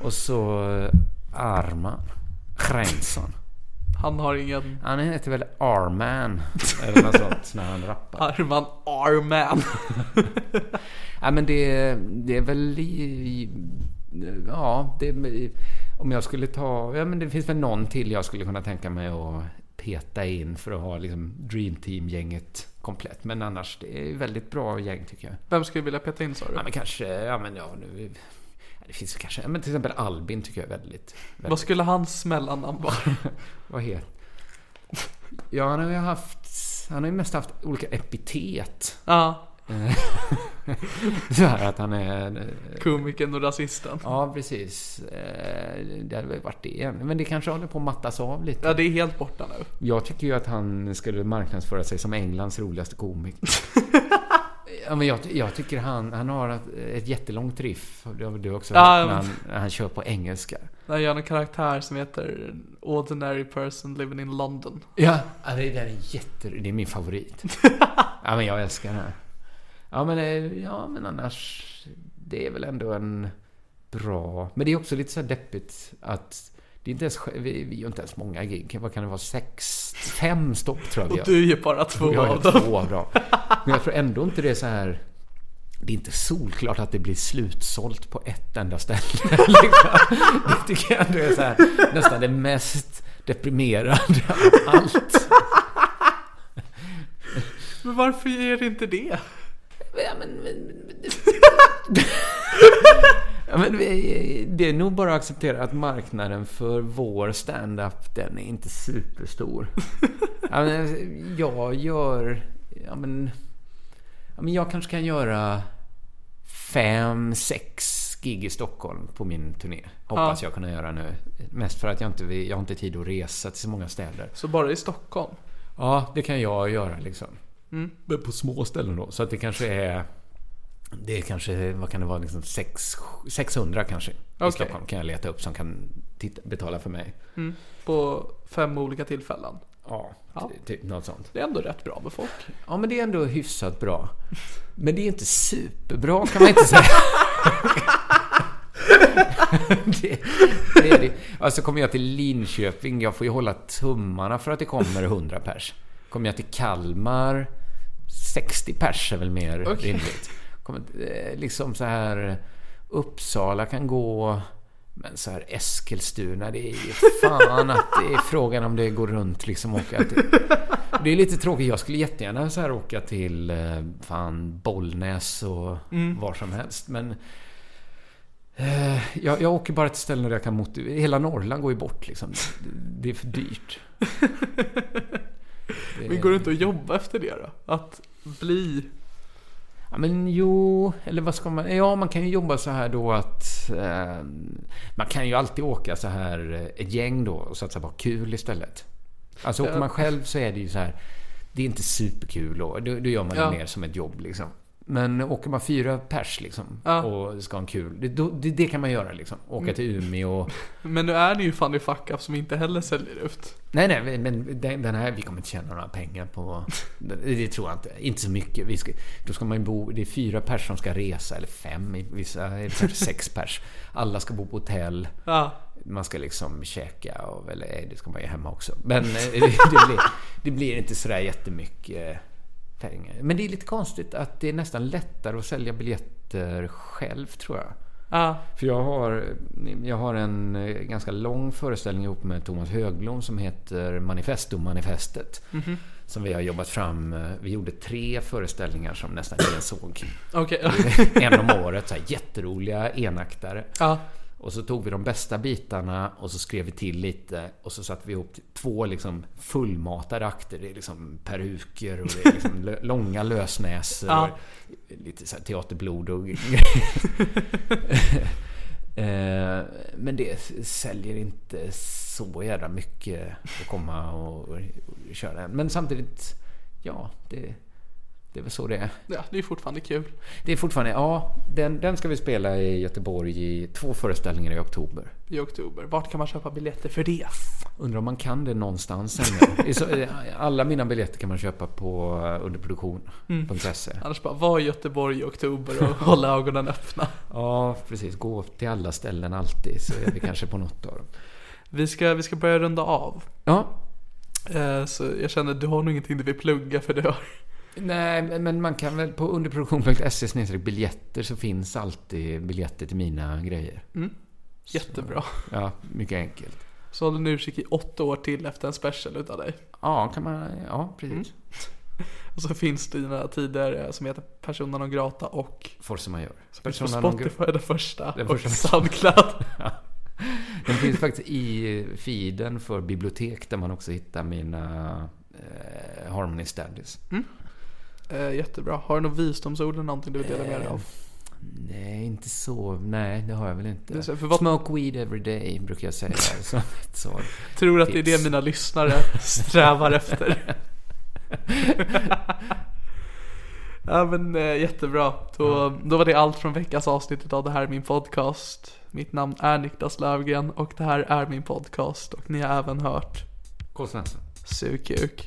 Och så eh, Arman Reinsson. Han har ingen Han heter väl Arman eller något sånt när han rappar. Arman Arman. Ja men det, det är väl i, i, Ja, det, om jag skulle ta... Ja men det finns väl någon till jag skulle kunna tänka mig att peta in för att ha liksom Dream Team-gänget komplett. Men annars, det är väldigt bra gäng tycker jag. Vem skulle du vilja peta in sa du? Ja men kanske, ja men ja nu... Det finns kanske, men till exempel Albin tycker jag är väldigt... väldigt Vad skulle hans mellannamn vara? vad heter... Ja, han har ju haft... Han har ju mest haft olika epitet. Ja, Så här att han är... komikern och rasisten. Ja, precis. Eh, Det hade väl varit det. Men det kanske håller på att mattas av lite. Ja, det är helt borta nu. Jag tycker ju att han skulle marknadsföra sig som Englands roligaste komiker. Ja, men jag, jag tycker han, han har ett, ett jättelångt riff. Det har du också hört när men- han, när han kör på engelska. Där gör han en karaktär som heter Ordinary person living in London. Ja, ja det där är jätte... Det är min favorit. ja, men jag älskar den här. Ja, men, eh, ja, men annars... Det är väl ändå en bra... Men det är också lite så deppigt att... Det är inte ens, vi, vi gör inte ens många gig. Vad kan det vara? Sex? Fem stopp tror jag Och du gör bara två jag av dem. två av dem. Men jag tror ändå inte det är så här... Det är inte solklart att det blir slutsålt på ett enda ställe. liksom. Det tycker jag ändå är så här, nästan det mest deprimerande av allt. Men varför ger det inte det? Ja, men, men, men, ja, men vi- det är nog bara att acceptera att marknaden för vår stand-up den är inte superstor. Ja, men, jag gör... Ja, men, ja, men jag kanske kan göra fem, sex gig i Stockholm på min turné. Hoppas jag kunna göra nu. Mest för att jag inte, jag har inte tid att resa till så många städer. Så bara i Stockholm? Ja, det kan jag göra liksom. Men på små ställen då. Så att det kanske är... Det är kanske, vad kan det vara, liksom sex, 600 kanske. I Okej. Stockholm kan jag leta upp som kan titta, betala för mig. På fem olika tillfällen? Ja, Ja. ty- typ något sånt. Det är ändå rätt bra med folk. Ja, men det är ändå hyfsat bra. Men det är inte superbra kan man inte säga. det, det är det. Alltså kommer jag till Linköping, jag får ju hålla tummarna för att det kommer 100 pers. Kommer jag till Kalmar, 60 pers är väl mer Okej. rimligt. Eh, liksom så här, Uppsala kan gå, men så här Eskilstuna, det är ju fan att det är frågan om det går runt liksom. Och att, det är lite tråkigt. Jag skulle jättegärna så här åka till eh, fan Bollnäs och var som helst. Men eh, jag, jag åker bara till ställen där jag kan motivera. Hela Norrland går ju bort liksom. Det, det är för dyrt. Det- Men går det inte att jobba efter det då? Att bli... Ja men jo, eller vad ska man... Ja, man kan ju jobba så här då att... Eh, man kan ju alltid åka så här eh, ett gäng då och satsa på kul istället. Alltså åker man själv så är det ju så här... Det är inte superkul och då, då gör man ju Ja. mer som ett jobb liksom. Men åker man fyra pers liksom Ja. och ska ha en kul, det, det, det kan man göra liksom. Åka till Umeå och... Men nu är det ju funny fuck up som inte heller säljer ut. Nej, nej, men den, här, vi kommer inte tjäna några pengar på... Det, tror jag inte. Inte så mycket. Vi ska, då ska man ju bo... Det är fyra pers som ska resa, eller fem vissa... sex pers. Alla ska bo på hotell. Ja. Man ska liksom käka och... Eller det ska man ju hemma också. Men eh, det, det, blir, det blir inte sådär jättemycket pengar. Men det är lite konstigt att det är nästan lättare att sälja biljetter själv, tror jag. Ja. För jag har, jag har en eh, ganska lång föreställning ihop med Thomas Högblom som heter Manifesto Manifestet. som vi har jobbat fram. Eh, vi gjorde tre föreställningar som nästan ingen såg. Okej. en om året. Så här, jätteroliga enaktare. ja. Och så tog vi de bästa bitarna och så skrev vi till lite och så satte vi ihop två liksom fullmatade akter. Det är liksom peruker och det är liksom långa lösnäsor. Ja. Lite så teaterblod och Eh, Men det säljer inte så jävla mycket att komma och, och köra. Men samtidigt, ja, det, det är väl så det är. ja, det är fortfarande kul. Det är fortfarande, ja, den, den ska vi spela i Göteborg i två föreställningar i oktober. I oktober. Vart kan man köpa biljetter för det? Undrar om man kan det någonstans ännu. Eh, Alla mina biljetter kan man köpa på underproduktion.se. Annars bara, var i Göteborg i oktober och hålla ögonen öppna. Ja, precis. Gå till alla ställen alltid så är vi kanske på något av dem. Vi ska, vi ska börja runda av. Ja, Eh, Så jag känner, du har nog ingenting du vill plugga för det har... nej, men- man kan väl på underproduktion.se biljetter så finns alltid biljetter till mina grejer. Jättebra. Ja, mycket enkelt. Så håller nu utkik i åtta år till efter en special utav dig. Ja, kan man, ja precis. Och så finns dina tider eh, som heter Persona non grata och Force Majeure. på Persona non gra- Spotify den första. Den och första. Soundcloud. Den finns faktiskt i feeden för bibliotek där man också hittar mina eh, Harmony Standys. Eh, jättebra. Har du något visdomsord eller någonting du vill dela med dig av? Nej, inte så. Nej, det har jag väl inte. så- vad- Smoke weed every day brukar jag säga som ett svar. Tror att det är tips. det mina lyssnare strävar efter. ja men eh, jättebra. Då, då var det allt från veckans avsnitt av Det här är min podcast. Mitt namn är Niklas Lövgren och det här är min podcast och ni har även hört K. Svensson. Sug kuk.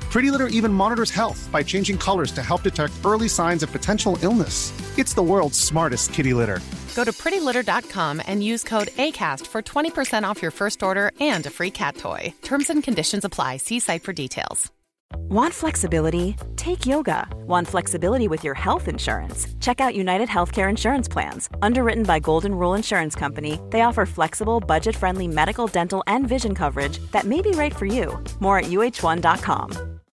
Pretty Litter even monitors health by changing colors to help detect early signs of potential illness. It's the world's smartest kitty litter. Go to prettylitter.com and use code ACAST for 20% off your first order and a free cat toy. Terms and conditions apply. See site for details. Want flexibility? Take yoga. Want flexibility with your health insurance? Check out United Healthcare Insurance Plans. Underwritten by Golden Rule Insurance Company, they offer flexible, budget friendly medical, dental, and vision coverage that may be right for you. More at uh1.com.